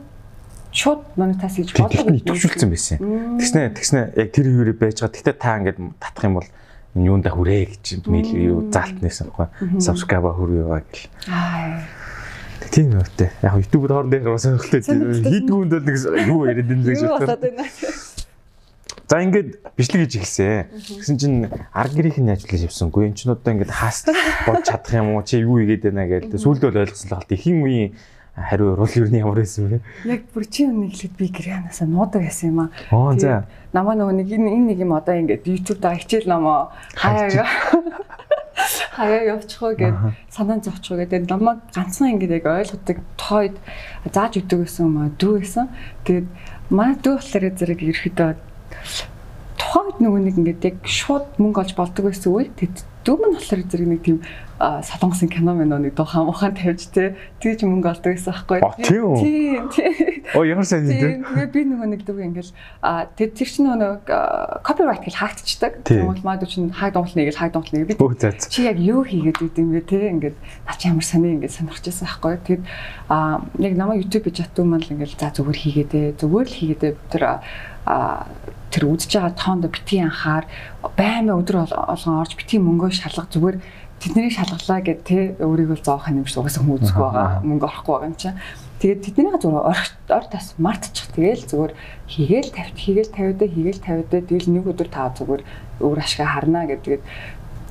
шууд монетас хийж болдог. Төвшүүлсэн байсан. Тэгснэ тэгснэ яг тэр хөрөө байж байгаа. Гэтэ та ингээд татах юм бол юунда хүрээ гэж мэйл юу заалт нээсэн байхгүй subscribe хүрээ яваа гэл. Аа. Тийм үүтэй. Яг YouTube-д хооронд дээр сонирхолтой хийдгүү хүнд бол нэг юу яриад байна гэж бодлоо. За ингээд бичлэг хийж эхэлсэн. Тэгсэн чинь арга гэрийнх нь ажиллаж явсангүй. Энд чинь одоо ингээд хаас *laughs* болж чадах юм уу? Чи юу игээд байна гэдэг. Сүүлд бол ойлгосон л халт. Ихийн үеийн Хариу урвал юу ямар байсан бэ? Яг бүр чи өмнө хэлээд би гэрэнасаа нуудаг байсан юм аа. Оо за. Намаа нөгөө нэг энэ нэг юм одоо ингээд YouTube дээр хичээл номоо хаяа *laughs* хаяа явчихоо гэд санаан зовчихоо гэдэг намайг ганцхан ингээд яг ойлгодог тойд зааж өгдөг гэсэн юм аа дүү байсан. Тэгээд манай дүү болохоор зэрэг ерөөхдөө тухайд нөгөө нэг ингээд яг шууд мөнгө олж болдог байсан үе. Тэд дүү мань болохоор зэрэг нэг тийм солонгосын кино мэн нэг дуухан мухан тавьж те. Тэгж мөнгө олдог байсан байхгүй тийм тийм оо ямар сайн юм тэгээ би нөгөө нэг дүү ингээл тэр тэр чинь нөгөө копирайт гэл хаагдчихдаг. Тэгвэл маад чинь хаад дуулныг гэл хаад дуулныг би чи яг юу хийгээд идэв юм бэ те? Ингээд наа чи ямар сони ингээд сонирхчихсан байхгүй тэгэд яг намайг YouTube бич хатуу мал ингээл за зүгээр хийгээдэ зүгээр л хийгээдэ тэр тэр үзэж байгаа тоонд битгий анхаар баймаа өдөр олгон орж битгий мөнгөө шалгах зүгээр тэднийг шалгалаа гэд те өөрийгөө зоох юм шиг угаасаа хүн үзэх байгаа мөнгө орохгүй байгаа юм чинь. Тэгээд тэднийг зүгээр ор тас мартчих. Тэгээл зүгээр хийгээл тавьт хийгээл тавиудаа хийгээл тавиудаа тэгэл нэг өдөр таа зүгээр өөр ашгаа харнаа гэдэг.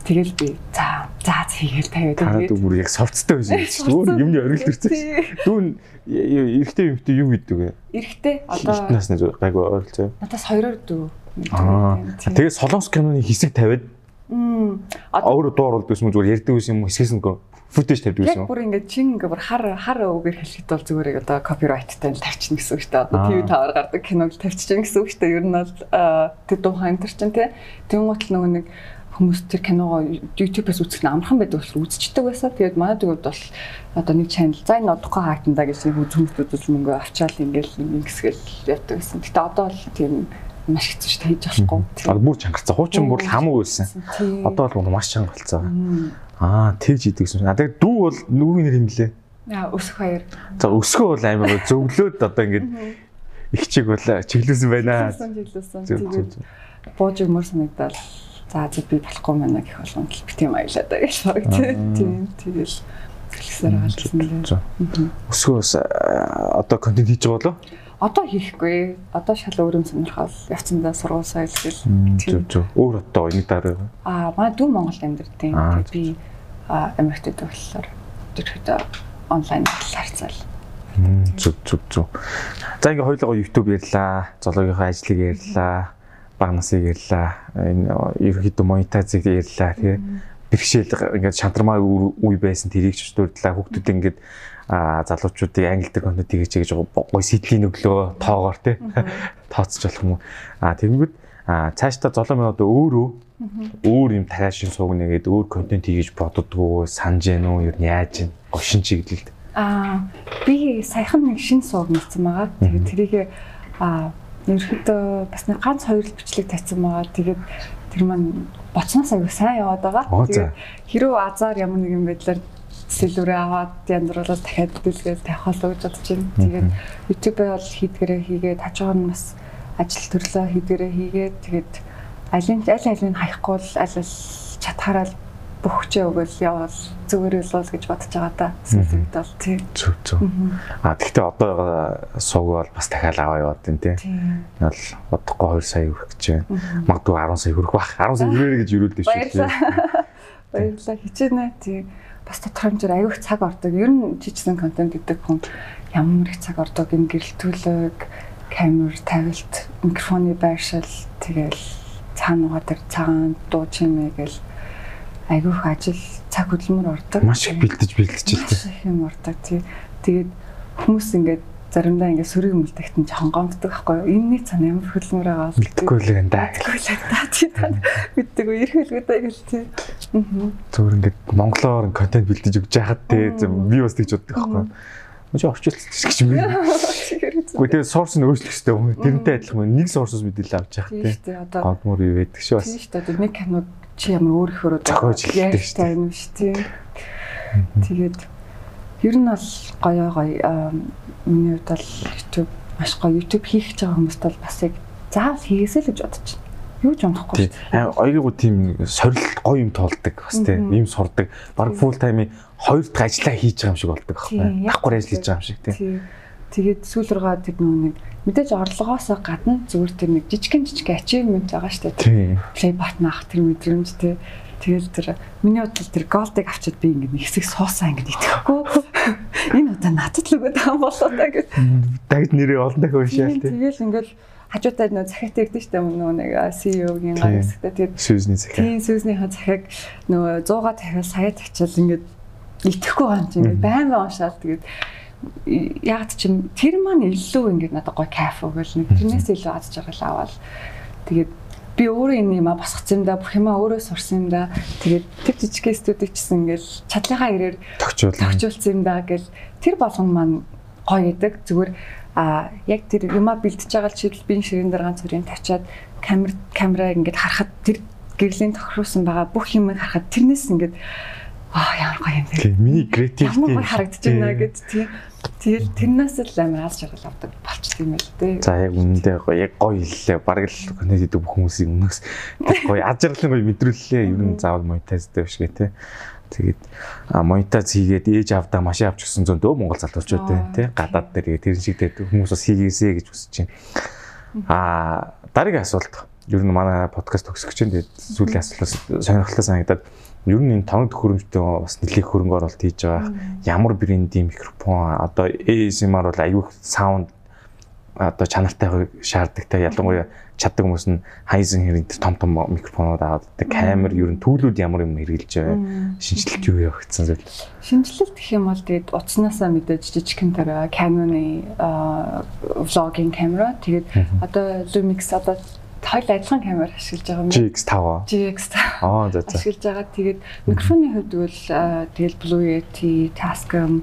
Тэгэл би за за хийгээл тавиудаа. Тэгээд бүр яг совцтой байсан юм чинь. Өөр юмны оргил төрсөн. Дүүн эрэгтэй юмтэй юу гэдэг вэ? Эрэгтэй одоо насны гайгүй ойролцоо. Надаас хоёроор дүү. Аа. Тэгээд солонгос киноны хэсэг тавиад Өөр дууруулдаг байсан юм зүгээр ярьдаг байсан юм хэсгээс нь футэж тавьдаг байсан. Яг бүр ингээд чин ингээд бүр хар хар үгээр хэлэхэд бол зүгээр одоо копирайттай л тавьчихна гэсэн үг шүү дээ. Одоо ТV таваар гардаг киног тавьчихна гэсэн үг шүү дээ. Ер нь бол тэр дуухан энэ төр чин тий. Тэнгуут л нөгөө нэг хүмүүс тэр киногоо YouTube-ээс үзэх нь амархан байдаг болохоор үзчихдэг байсан. Тэгээд манай төгөөд бол одоо нэг channel за энэ одохгүй хаагдана гэж хүмүүс хүмүүс үзэл мөнгө авчаал ингээл ингэсгээл ятдаг байсан. Гэтэ одоо л тийм маш хэцүү шүү дээ хийж болохгүй. Бүр чангарцсан. Хуучин бүр хамаагүй байсан. Одоо бол маш чангарцсан. Аа тэгж идэг гэсэн. Надад дүү бол нүгийн нэр юм блэ? Аа өсөх хоёр. За өсгөө бол амар зөвлөөд одоо ингээд их чиг бол чиглүүлсэн байна. Чиглүүлсэн. Тэгээд бууж өмөр санагдал. За зү би болохгүй мэнэ гэх болгонд л битгий маялаа даа гэж баг тийм тэгэл хэлсээр хаалсан. Өсгөөс одоо контент хийж байгаа болоо? Одоо хийхгүй. Одоо шал өөр юм сонирхол явцандаа сургууль соёл гэл. Зүг зүг. Өөр одоо энэ дараа. Аа, манай дүү Монголд амьдардаг. Тэгээд би Америкт болохоор тэрхэд онлайн харьцаал. Зүг зүг зүг. За ингээ хоёулаа YouTube ярьлаа, зоологийнхаа ажлыг ярьлаа, баг насыг ярьлаа, энэ ерөнхийдөө монетизыг ярьлаа тий. Бэрхшээл ингээд шантармаа үе байсан тэрийг ч дурдлаа. Хүүхдүүд ингээд залуучуудыг англи дээр контент хийж гэж гоё сэдлийн өглөө тоогоор тий *laughs* тооцож болох юм а тэгэнгүүт цаашдаа золоо минь одоо өөрөө өөр юм таашин суугна гэдэг өөр контент хийж боддгоо санаж гэнэ үү нь яаж гэн гошин чиглэлд. А би саяхан нэг шин сууг мэдсэн байгаа. Тэгээд тэрийг а ерөөдөө бас нэг ганц хоёр л бичлэг тавьсан байгаа. Тэгээд тэр маань боцноос аягүй сайн яваад байгаа. Тэгээд хэрвээ азар ямар нэгэн байдлаар сэлүүрээ аваад янзруулаад дахиад дэлгэл тавих болоо гэж бодож байна. Тэгээд YouTube-ээ бол хийдгэрээ хийгээд хажуугаар нь бас ажил төрлөө хийдгэрээ хийгээд тэгээд алин аль алийг хаяхгүй л аль аль чатгаараа бүх хүчээ өгөөл явал зүгээр болов гэж бодож байгаа та. Сүүлд бол тийм. Зүг зүг. А тэгвэл одоо сууг бол бас дахиад аваа яваад байна тийм. Бол бодохгүй 2 сая хүрэх гэж байна. Магадгүй 10 сая хүрэх бах. 10 сая хүрээ гэж юрэлдэж шүү. Баярлалаа. Хичээнэ тийм бас тодорхой хэмжээр аюух цаг ордог. Ер нь жижигсэн контент гэдэг хүн ямар их цаг ордог юм гэрэлтүүлэг, камер тавилт, микрофоны байршил тэгэл цаануугаа тэр цагаан дуу чимээ гэл аюух ажил цаг хөдөлмөр ордог. Маш их бэлдэж бэлдэж илтэй. Маш их юм ордог. Тэгээд хүмүүс ингээд заримдаа ингээд сөрөг мэлдэгт нь жоохон гомддог байхгүй юу? Энэний цаана ямар хөлмөр байгаа бол мэдгүй л энэ да. Мэдгүй л да. Чи та мэддэг үү? Ирэх хэлгүүдээ гэл тий. Аа. Зүгээр ингээд монголоор контент бэлдэж өгч яхад тий би бас тэгж боддог байхгүй юу? Мөн орчуулчих гэж юм. Гэхдээ тэгээ сорс нь өөрчлөх хэрэгтэй юм. Тэрнтэй адилхан нэг сорсоос мэдээлэл авч яах тий. Гомдмор юу байдаг шүү бас. Тий шүү дээ. Нэг кинод чи ямар өөр их өрөө зохиож дээ. Тийм шүү тий. Тэгээд ер нь бол гоё гоё миний хувьд бол YouTube маш гоё YouTube хийх гэж байгаа хүмүүст бол бас яг заавал хийгээсэй л гэж бодож байна. Юу ч унахгүй шүү дээ. Оёгоо тийм сорил гоё юм тоолдог бас тийм юм сурдаг. Бараг full time хоёр дахь ажиллаа хийж байгаа юм шиг болдог аахгүй. Давхар ажил хийж байгаа юм шиг тийм. Тэгээд сүүл рүүгээ тэр нөгөө нэг мэдээж орлогоос гадна зүгээр тэр нэг жижигэн жижиг achievement байгаа шүү дээ. Play button авах тэр мэдрэмж тийм Тэгэл тэр миний бодлол тэр голдыг авчиад би ингээд нэг хэсэг суусаа ингээд итгэхгүй. *laughs* Энэ удаа надад л өгöd байгаа болоо та гэж. Дагд нэрээ олон дахин уншаал тий. Тэгэл ингээл хажуудаа нөө захиат ирдэ штэ нөгөө нэг CEO-гийн гар хэсэгтээ тэгээд Сүүзний захиа. тийм сүүснийхаа захиаг нөгөө 100-га дахиад сая тачаал ингээд итгэхгүй юм чи ингээд баймаа уншаал тэгээд яг чим тэр маань илүү ингээд надад гой кайф өгөл нэг. Тэрнээс илүү аз жаргал аваад тэгээд би өөрөө энэ юм а босгоц юм да бүх юмаа өөрөө сурсан юм да. Тэгээд тэр жижиг студийг чсэн ингээл чадлынхаа ирээр Тогчуул. төвчүүлсэн юм да гэл. Тэр болгон маань гоё гэдэг зүгээр а яг тэр юмаа бэлдэж байгаа чиглэл би ширэн дээр ганц үрийн тавьчаад камер камераа ингээд харахад тэр гэрлийн тохируулсан байгаа бүх юмыг харахад тэрнээс ингээд аа ямар гоё юм бэ Тий, миний креативити. ямар гоё харагдаж байна гэд тий тэгэл тэрнээс л амар аз жаргал авдаг болчт юм л дээ За яг үнэндээ гоё яг гоё хэллээ. Бараг л контент хийдэг бүх хүмүүсийн өмнөөс гоё аз жаргалын гоё мэдрүүллээ. Ер нь заавал монетайзтай биш гэ тэ. Тэгээд а монетайз хийгээд ээж авдаа машин авч гисэн зөндөө Монгол залуучууд байна тэ. Гадаад дээр тэр шиг дээр хүмүүс бас хийгээсэ гэж хүсэж байна. А дараагийн асуулт. Ер нь манай подкаст төгсөх чинь тэгээд сүүлийн асуултаас сонирхолтой санагдаад ер нь энэ тоног төхөөрөмжтэй бас нэлээд хөрөнгө оруулалт хийж байгаа. Ямар брендийн микрофон одоо ASMR бол аюух саунд одоо чанартай шаарддаг те ялангуяа чаддаг хүмүүс нь Hisense хэрэг тэр том том микрофонууд аваад тэ камер ер нь түүлүүд ямар юм хэрэгжилж байгаа. Шинжилэлт юу явагдсан зүйл. Шинжилэлт гэх юм бол тэгээд утаснасаа мэдээж жижигхэн тараа Canon-ы vlogging камера тэгээд одоо Lumix одоо хоёул адилхан камер ашиглаж байгаа юм. GX5 GX *laughs* аа за за. Ашиглаж байгаа. Тэгээд микрофоны хувьд бол аа, тэгэл Blue Yeti, Tascam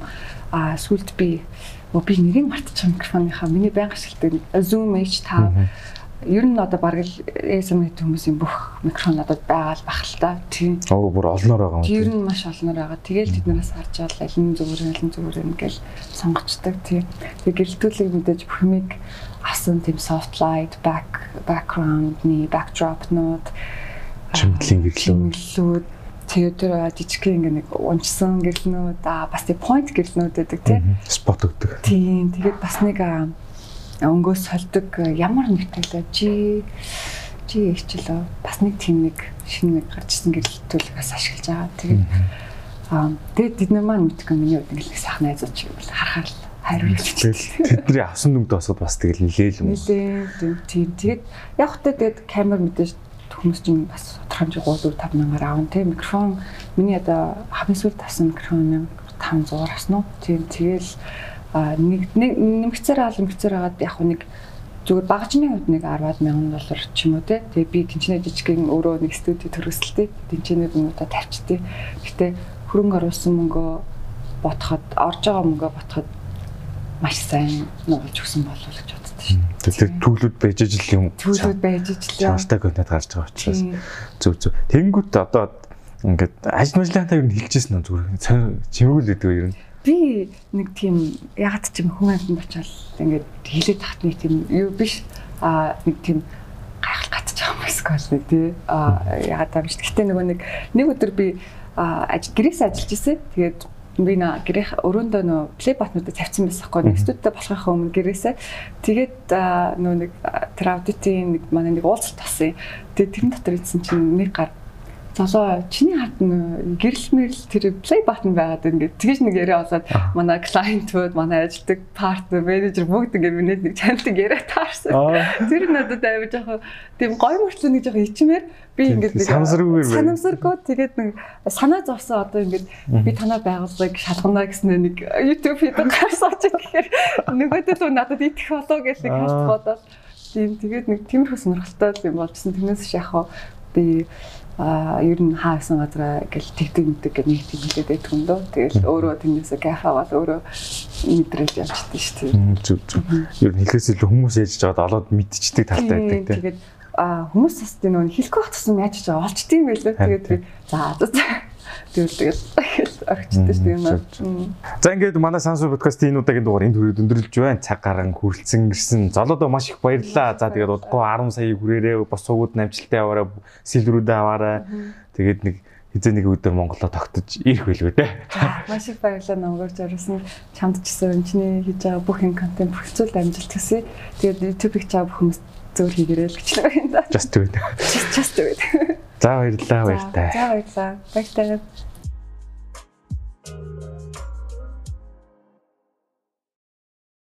а сүлд би оо би нэрийг мартчихсан микрофоныхаа. Миний байнга ашигладаг Zoom H5 ер нь одоо бараг л ASMR хүмүүсийн бүх микрофон надад байгаа л бах л та. Тийм. оо бүр олноор байгаа Ер юм нь маш олноор байгаа. Тэгэл тэднээс харж авал аль нь зүгээр аль нь зүгээр юм гэж сонгочдаг тийм. Тэг гэрэлтүүлэг мэдээж бүх юмыг авсан тийм soft light, back background-ны backdrop-нууд Чимдлийн гэрлүү. чимэглэлүүд тэгээд тэр жижиг ингээ нэг унчсан гэрлнүүд аа бас тийм point гэрлнүүд гэдэг тийм. спот өгдөг Тийм. Тэгээд бас нэг аа, өнгөөс сольдог аа, ямар нэртэй жи жи хичлөө бас нэг тийм нэг шинэ нэг гарч ирсэн гэрэлтүүлэг бас ашиглаж байгаа. Тэгээд аа тэгээд бид нар маань мэдгүй миний ингээл нэг сайхан найзууд шиг бол харахаар тэгэл тэдний авсан дүмд бас бас тэгэл нилээл юм Нилээ тийм тэгээд яг хөтэ тэгээд камер мэдээж хүмүүс чинь бас тодорхой хэмжээ 3 4 5000-аар аавн тийм микрофон миний одоо хамгийн сүүлд тавсан микрофон 1500-аар авсан уу тийм тэгэл нэг нэмэгцээр аал нэмэгцээр агаад яг нэг зүгээр багажны хувьд нэг 10-аад мянган доллар ч юм уу те. Тэгээ би тэнцэнэ жижигхэн өөрөө нэг студи төрөсөлтэй. Тэнцэнэ хүмүүстээ тавьчихдээ. Гэтэ хөрөнгө оруулсан мөнгөө ботход орж байгаа мөнгөө ботход маш сайн нугалж өгсөн болов гэж боддоо шүү дээ. тэр түүлүүд байж ижил юм Зүйлүүд байж ижилээ. чанартай контент гарч байгаа учраас зөв зөв тэнгүүт одоо ингээд ажил мэлэнтаа юу хэлчихсэн нь зүгээр чимээгүүл гэдэг юу юм би нэг тийм яг ч юм хүн амьтанд очиад ингээд хилээд тахт нэг тийм юу биш. А нэг тийм гайхал байгаа юм эсвэл нэг тий. А яг та биш. Гэхдээ нөгөө нэг нэг өдөр би ажил гэрээс ажиллаж ирсэн. Тэгээд би на гэрээ өрөөндөө нөө плей батнуудад тавьсан байсан хгүй нэг студидтэй болохынхаа өмнө гэрээсээ. Тэгээд нөө нэг аудитын нэг манай нэг уулзалт тасан тэгээд тэрэн дотор ийдсэн чинь нэг гар залуу чиний нь гэрэл мэрэл тэр плей баттон байгаад ингээд тэгэж нэг яриа болоод манай клиентууд манай ажилтг партнер менежер бүгд ингээд минийд нэг чаналтыг яриа таарсан. Тэр надад аяа жоохон тийм гоё мөртлөө нэг жоохон ичмээр би ингээд нэг Санамсаргүйгээр байна. санамсаргүй тэгээд нэг санаа зовсон одоо ингээд би танаа байгууллагыг шалгана гэсэн нэг YouTube видео гаргасан ч гэхээр нөгөөдөө надад итгэх болоо гэж нэг хаст бодоод тийм тэгээд нэг тиймэрхүү сонирхолтой юм болчихсон. Тэрнээс шахаа би ер нь хаасан газараа гэл тэгдэг мэддэг гэх нэг тийм хэлээд байдаг юм дөө. Тэгэл өөрөө тэрнээсээ кафе аваад өөрөө мэдрэл явчихдаг шүү дээ. зөв зөв ер нь хэлээс илүү хүмүүс яаж жаад олоод мэдчихдэг талтай байдаг тийм Тэгээд а хүмүүс бас тийм нөө хэлэхгүй батсан яаж ч юм байлээ. Тэгээд за за тэгэл тэгэл орчдсон шүү дээ юм аа. За ингээд манай сансуу подкастын энэ удаагийн дугаар энд хүрээд өндөрлөж байна. Цаг гарan хүрэлцэн ирсэн. Золоодоо маш их баярлалаа. За тэгээд удахгүй 10 саяыг хүрээрээ бос суугууд намжилттай аваараа сэлрүүдээ аваараа. Тэгээд нэг хизээ нэг өдөр Монголоо тогтож ирэх байлгүй те. *laughs* Маш их баярлалаа номгорж орсон. Чамд ч гэсэн чиний хийж байгаа бүх юм контент бүрхцүүл амжилт төсөө. Тэгээд YouTube-ийг чаа бүх хүмүүс зөөр хийгээрэй л гэчлээ юм да. Just do it. Just do it. За баярлалаа баяртай. За баярлалаа. Баяртай.